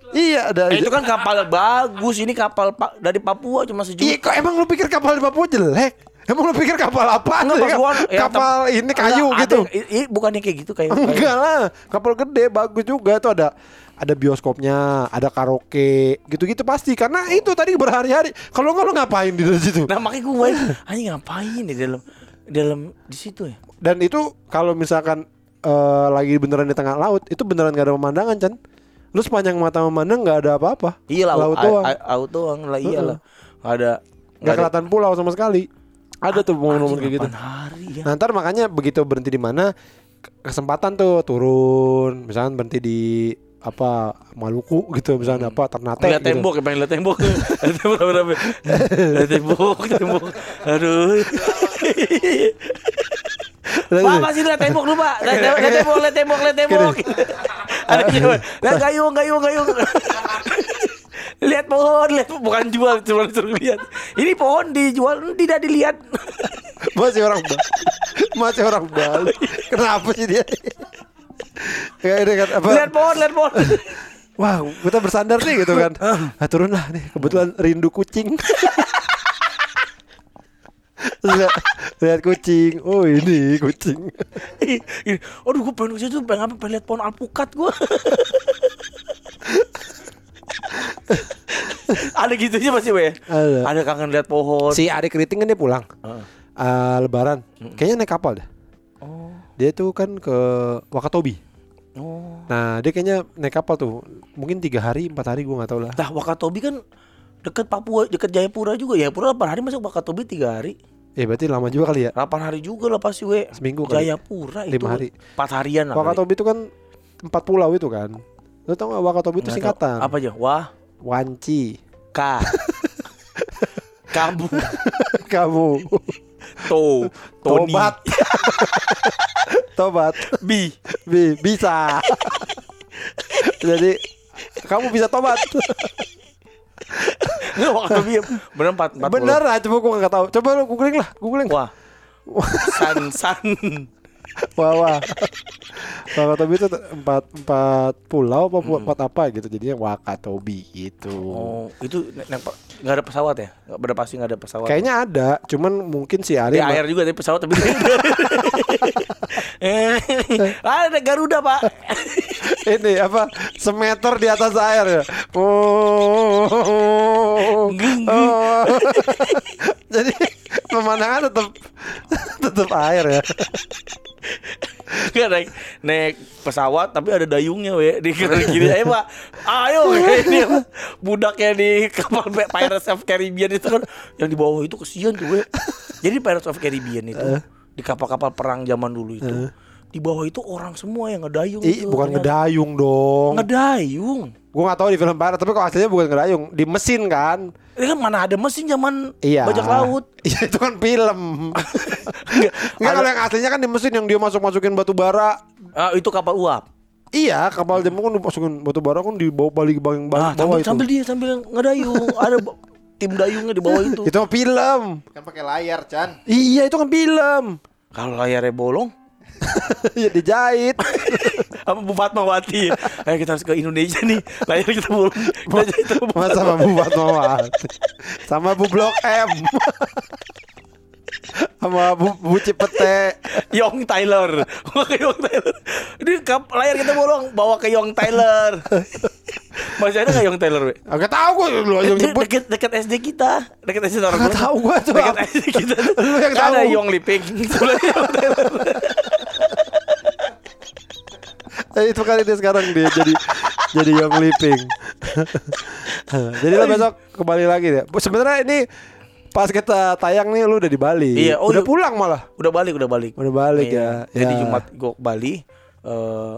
Iya, ada. Eh, itu kan kapal bagus ini kapal pa- dari Papua cuma Iya, sejuta kok emang lu pikir kapal di Papua jelek? Emang lu pikir kapal apa? Enggak, gua- ya, kapal ini kayu enggak, gitu. ada- i- i- bukannya kayak gitu kayak Enggak lah, kapal gede bagus juga tuh ada ada bioskopnya, ada karaoke, gitu-gitu pasti. Karena itu tadi berhari-hari. Kalau enggak lu ngapain di situ? nah makanya gue main anjing ngapain di dalam di dalam di situ ya Dan itu kalau misalkan eh, lagi beneran di tengah laut, itu beneran gak ada pemandangan, Chan. Lu sepanjang mata memandang nggak ada apa-apa. iya laut laut doang. laut doang lah iya lah Nggak ada Nggak kelihatan pulau sama sekali. Ada tuh momen-momen kayak gitu. 8 hari ya. Nah, ntar makanya begitu berhenti di mana ke- kesempatan tuh turun, misalnya berhenti di apa Maluku gitu, misalnya apa Ternate Lihat gitu. tembok ya pengen lihat tembok. Lihat tembok apa Lihat tembok tembok. Aduh. Pak masih lihat tembok lu pak? Lihat tembok lihat tembok lihat tembok lihat tembok. Ada cewek Lihat gayung gayung gayung Lihat pohon lihat bukan jual cuma disuruh lihat Ini pohon dijual tidak dilihat Masih orang. Masih orang Bali. Kenapa sih dia? Kayak ini kan apa? Lihat pohon lihat pohon Wah, kita bersandar nih gitu kan. Ah, turun lah nih. Kebetulan rindu kucing. Lihat, lihat kucing. Oh, ini kucing. Ini, Aduh gue pengen ke situ pengen apa pengen lihat pohon alpukat gue <laughs> Ada gitu aja masih we Ada. Ada kangen lihat pohon Si adik keriting kan dia pulang. Heeh. Ah, lebaran. Kayaknya naik kapal dah. Oh Dia tuh kan ke Wakatobi. Oh Nah, dia kayaknya naik kapal tuh. Mungkin tiga hari, empat hari gue nggak tahu lah. Nah Wakatobi kan deket Papua, deket Jayapura juga. Jayapura 8 hari masuk Wakatobi 3 hari. Ya berarti lama juga kali ya. 8 hari juga lah pasti we. Seminggu kali. Jayapura itu. Lima hari. 4 harian lah. Wakatobi itu kan empat pulau itu kan. Lu tau gak Wakatobi itu Nggak singkatan? Apa aja? Wah, Wanci. ka. <laughs> Kamu, Kamu to, Tony, tobat. <laughs> tobat. bi. Bi, bisa. Jadi kamu bisa tobat. Enggak waktu bi. Bener empat, empat. Bener lah, coba gua nggak tahu. Coba lu googling lah, googling. Wah. <laughs> San san. Wah, wah. Wakatobi itu empat empat pulau apa empat apa gitu. Jadinya Wakatobi gitu. Oh, itu nggak ada pesawat ya? Nggak pada pasti nggak ada pesawat. Kayaknya ada, cuman mungkin si Ari di air juga tapi pesawat tapi <laughs> <laughs> Eh, ada Garuda pak <laughs> <laughs> ini apa semeter di atas air ya. Oh. Geng. Oh. <laughs> Jadi pemandangan tetap tetap air ya. Nggak naik naik pesawat tapi ada dayungnya we di kiri ayo pak ayo <laughs> ini budaknya di kapal Pirates of Caribbean itu kan yang di bawah itu kesian tuh we jadi Pirates of Caribbean itu di kapal-kapal perang zaman dulu itu di bawah itu orang semua yang ngedayung Ih, tuh, bukan ternyata. ngedayung dong. ngedayung Gua nggak tahu di film barat, tapi kok aslinya bukan ngedayung, di mesin kan? ini kan mana ada mesin zaman Iya. bajak laut <laughs> Iya itu kan film. Nggak, kalau yang aslinya kan di mesin yang dia masuk masukin batu bara. Ah, itu kapal uap Iya, kapal jepang kan dimasukin batu bara kan dibawa balik bawah, Ah, bawah sambil, itu. sambil dia sambil ngedayung ada tim dayungnya di bawah itu. Itu mah film. Kan pakai layar, Chan. Iya, itu kan film. Kalau layarnya bolong, <laughs> ya dijahit. <laughs> apa Bu Fatmawati? Ayo kita harus ke Indonesia nih. Layar kita bolong. Kita jahit sama Bu Masa sama Bu Fatmawati. Sama Bu Blok M. <laughs> sama Bu, Bu Cipete. Yong Tyler. Bawa ke Yong Tyler. Ini kap- layar kita bolong, bawa ke Yong Tyler. Masih ada nggak Yong Tyler? We? Agak tahu gue lu Itu nyebut. Deket, deket SD kita, deket SD orang Agak gua. tahu gua tuh. Deket SD kita. Lu yang Kan Ada. Yong Liping. Sebelahnya Yong Tyler. Eh, itu kali dia sekarang dia jadi jadi yang living. <laughs> jadi lo besok kembali lagi deh. Sebenarnya ini pas kita tayang nih lu udah di Bali. Iya, oh, udah pulang malah. Udah balik, udah balik. Udah balik Iya. ya. Jadi Ya. Jumat gue ke Bali eh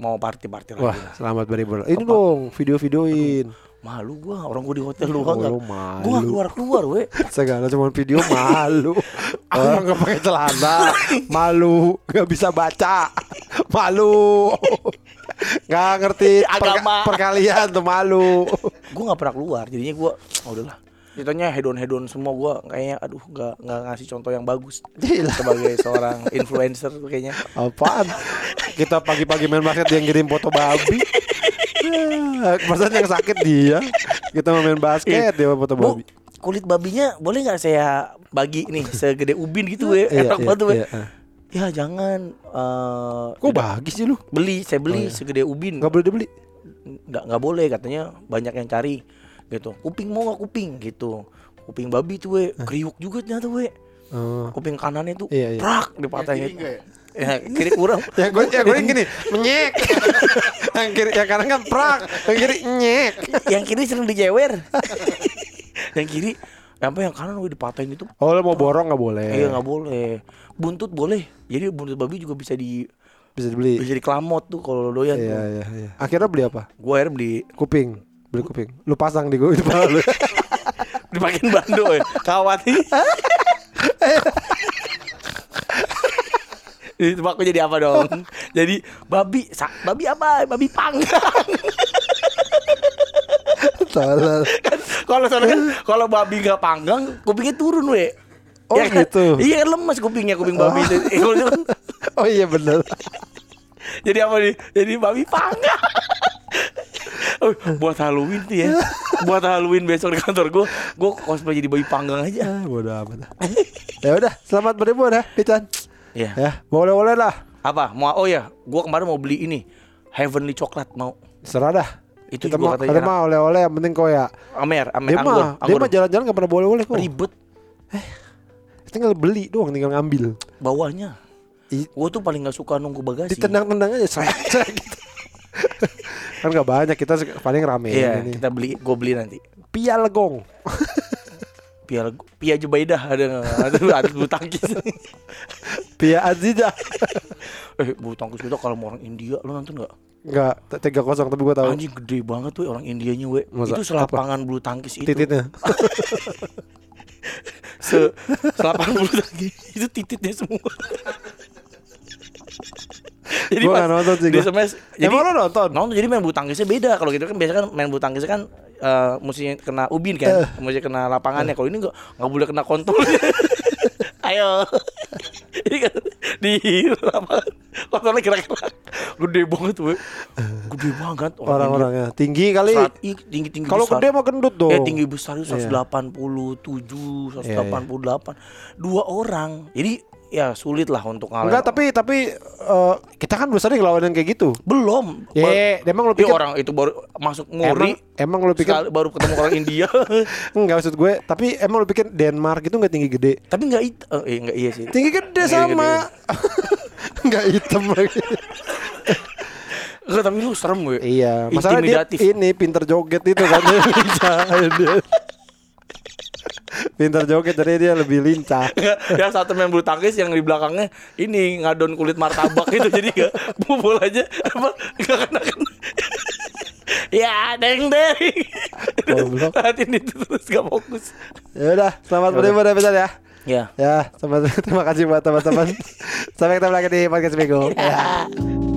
mau party-party lagi. Wah, selamat beribadah. Ini dong, video-videoin. Malu gua, orang gua di hotel Oh, lu enggak. lu malu. Gua keluar-keluar, we. <laughs> Segala cuma video <laughs> malu. Orang nggak pakai celana, <laughs> malu, nggak bisa baca, malu. Nggak ngerti Agama. perkalian tuh malu. Gua nggak pernah keluar, jadinya gua oh, udahlah. Ceritanya hedon hedon semua gua kayaknya aduh nggak nggak ngasih contoh yang bagus Gila. sebagai seorang influencer kayaknya. Apaan? Kita pagi-pagi main basket dia ngirim foto babi. Ya, <laughs> Maksudnya yang sakit dia. Kita mau main basket dia foto Bu, babi. kulit babinya boleh nggak saya bagi nih segede ubin gitu we. Iya, Enak iya, banget we. iya. Ya jangan eh Kok bagi sih lu? beli, saya Oh, beli iya. segede ubin. Nggak boleh dibeli. nggak nggak boleh katanya banyak yang cari gitu kuping mau nggak kuping gitu kuping babi tuh we kriuk juga ternyata we Oh. kuping kanannya tuh Iya, iya. prak enggak ya? Ya kiri kurang Ya gue ya gue gini, menyek. yang kiri yang kanan kan prak, yang kiri nyek. yang kiri sering dijewer yang kiri apa yang kanan we dipatahin itu Oh, lo mau borong nggak boleh. iya nggak boleh buntut boleh jadi buntut babi juga bisa di Bisa dibeli. bisa diklamot tuh kalau doyan Iya, tuh iya, iya. Akhirnya beli apa? gue akhirnya beli Kuping. Beli kuping. Lu pasang di gue di kepala lu. <laughs> dipakein bando ya kawat <laughs> <laughs> itu aku jadi apa dong <laughs> jadi babi sa- babi apa babi panggang <laughs> Tolol. kalau soalnya kan kalau babi nggak panggang kupingnya turun we Oh, Ya kan? gitu. iya kan lemas kupingnya kuping babi itu Eh, kalau itu kan- Oh iya bener. jadi apa nih jadi babi panggang Oh, buat Halloween tuh ya buat Halloween besok di kantor gue gue cosplay jadi babi panggang aja Ah, amat. ya udah, selamat beribu dah, Pican. Ya Ya, boleh-boleh lah. apa mau oh ya gue kemarin mau beli ini heavenly coklat mau Serah dah. Itu kita juga katanya kita mah oleh-oleh yang penting kok ya. amer amer Dia anggur mah, dia mah jalan-jalan gak pernah boleh-boleh kok. ribet Tinggal beli doang, tinggal ngambil. bawahnya gue tuh paling nggak suka nunggu bagasi Ditendang-tendang aja, srek <laughs> gitu. kan gak banyak, kita paling rame iya ini. kita beli gue beli nanti Pialegong. <laughs> Pia Pia Jubaidah ada nggak? ada bulu tangkis <laughs> Pia Aziza. <laughs> eh bulu tangkis kita kalau mau orang India lo nonton nggak Enggak, tiga kosong tapi gue tahu. Anjing gede banget tuh orang Indianya we. Masa? Itu selapangan bulu tangkis itu. Tititnya. <laughs> Se selapangan bulu tangkis itu tititnya semua. <laughs> jadi Gua pas nonton sih di gua. smash jadi Emang lo nonton? nonton jadi main bulu tangkisnya beda kalau gitu kan biasanya kan main bulu tangkisnya kan eh mesti kena ubin kan mesti kena lapangannya kalau ini nggak nggak boleh kena kontolnya <laughs> ayo <laughs> ini kan di lapangan kontolnya gerak-gerak gede banget we gede banget Orang-orangnya tinggi kali. tinggi tinggi Kalau gede mah gendut dong. Eh tinggi besar itu Iya. 187, 188. Iya, iya. Dua orang. Jadi ya sulit lah untuk ngalahin. Enggak, tapi tapi eh, kita kan belum sering lawan yang kayak gitu. belum. Ya, emang lu Ih, pikir orang itu baru masuk emang Muri emang lu pikir sekali baru ketemu orang India. <laughs> enggak maksud gue, tapi emang lu pikir Denmark itu enggak tinggi gede. tapi enggak itu eh enggak iya sih. Tinggi gede Tinggi sama. Enggak <laughs> hitam lagi. Enggak, tapi lu serem gue. Iya, masalah dia ini pinter joget itu kan <laughs> Pinter joget jadi dia lebih lincah. yang satu main bulu tangkis yang di belakangnya ini ngadon kulit martabak itu jadi enggak bobol aja apa enggak kena kena. ya deng deng. Goblok. Perhatiin itu terus gak fokus. Ya udah, selamat menikmati episode ya. Ya. Ya, selamat <laughs> terima kasih buat teman-teman. Sampai ketemu lagi di podcast minggu. Ya.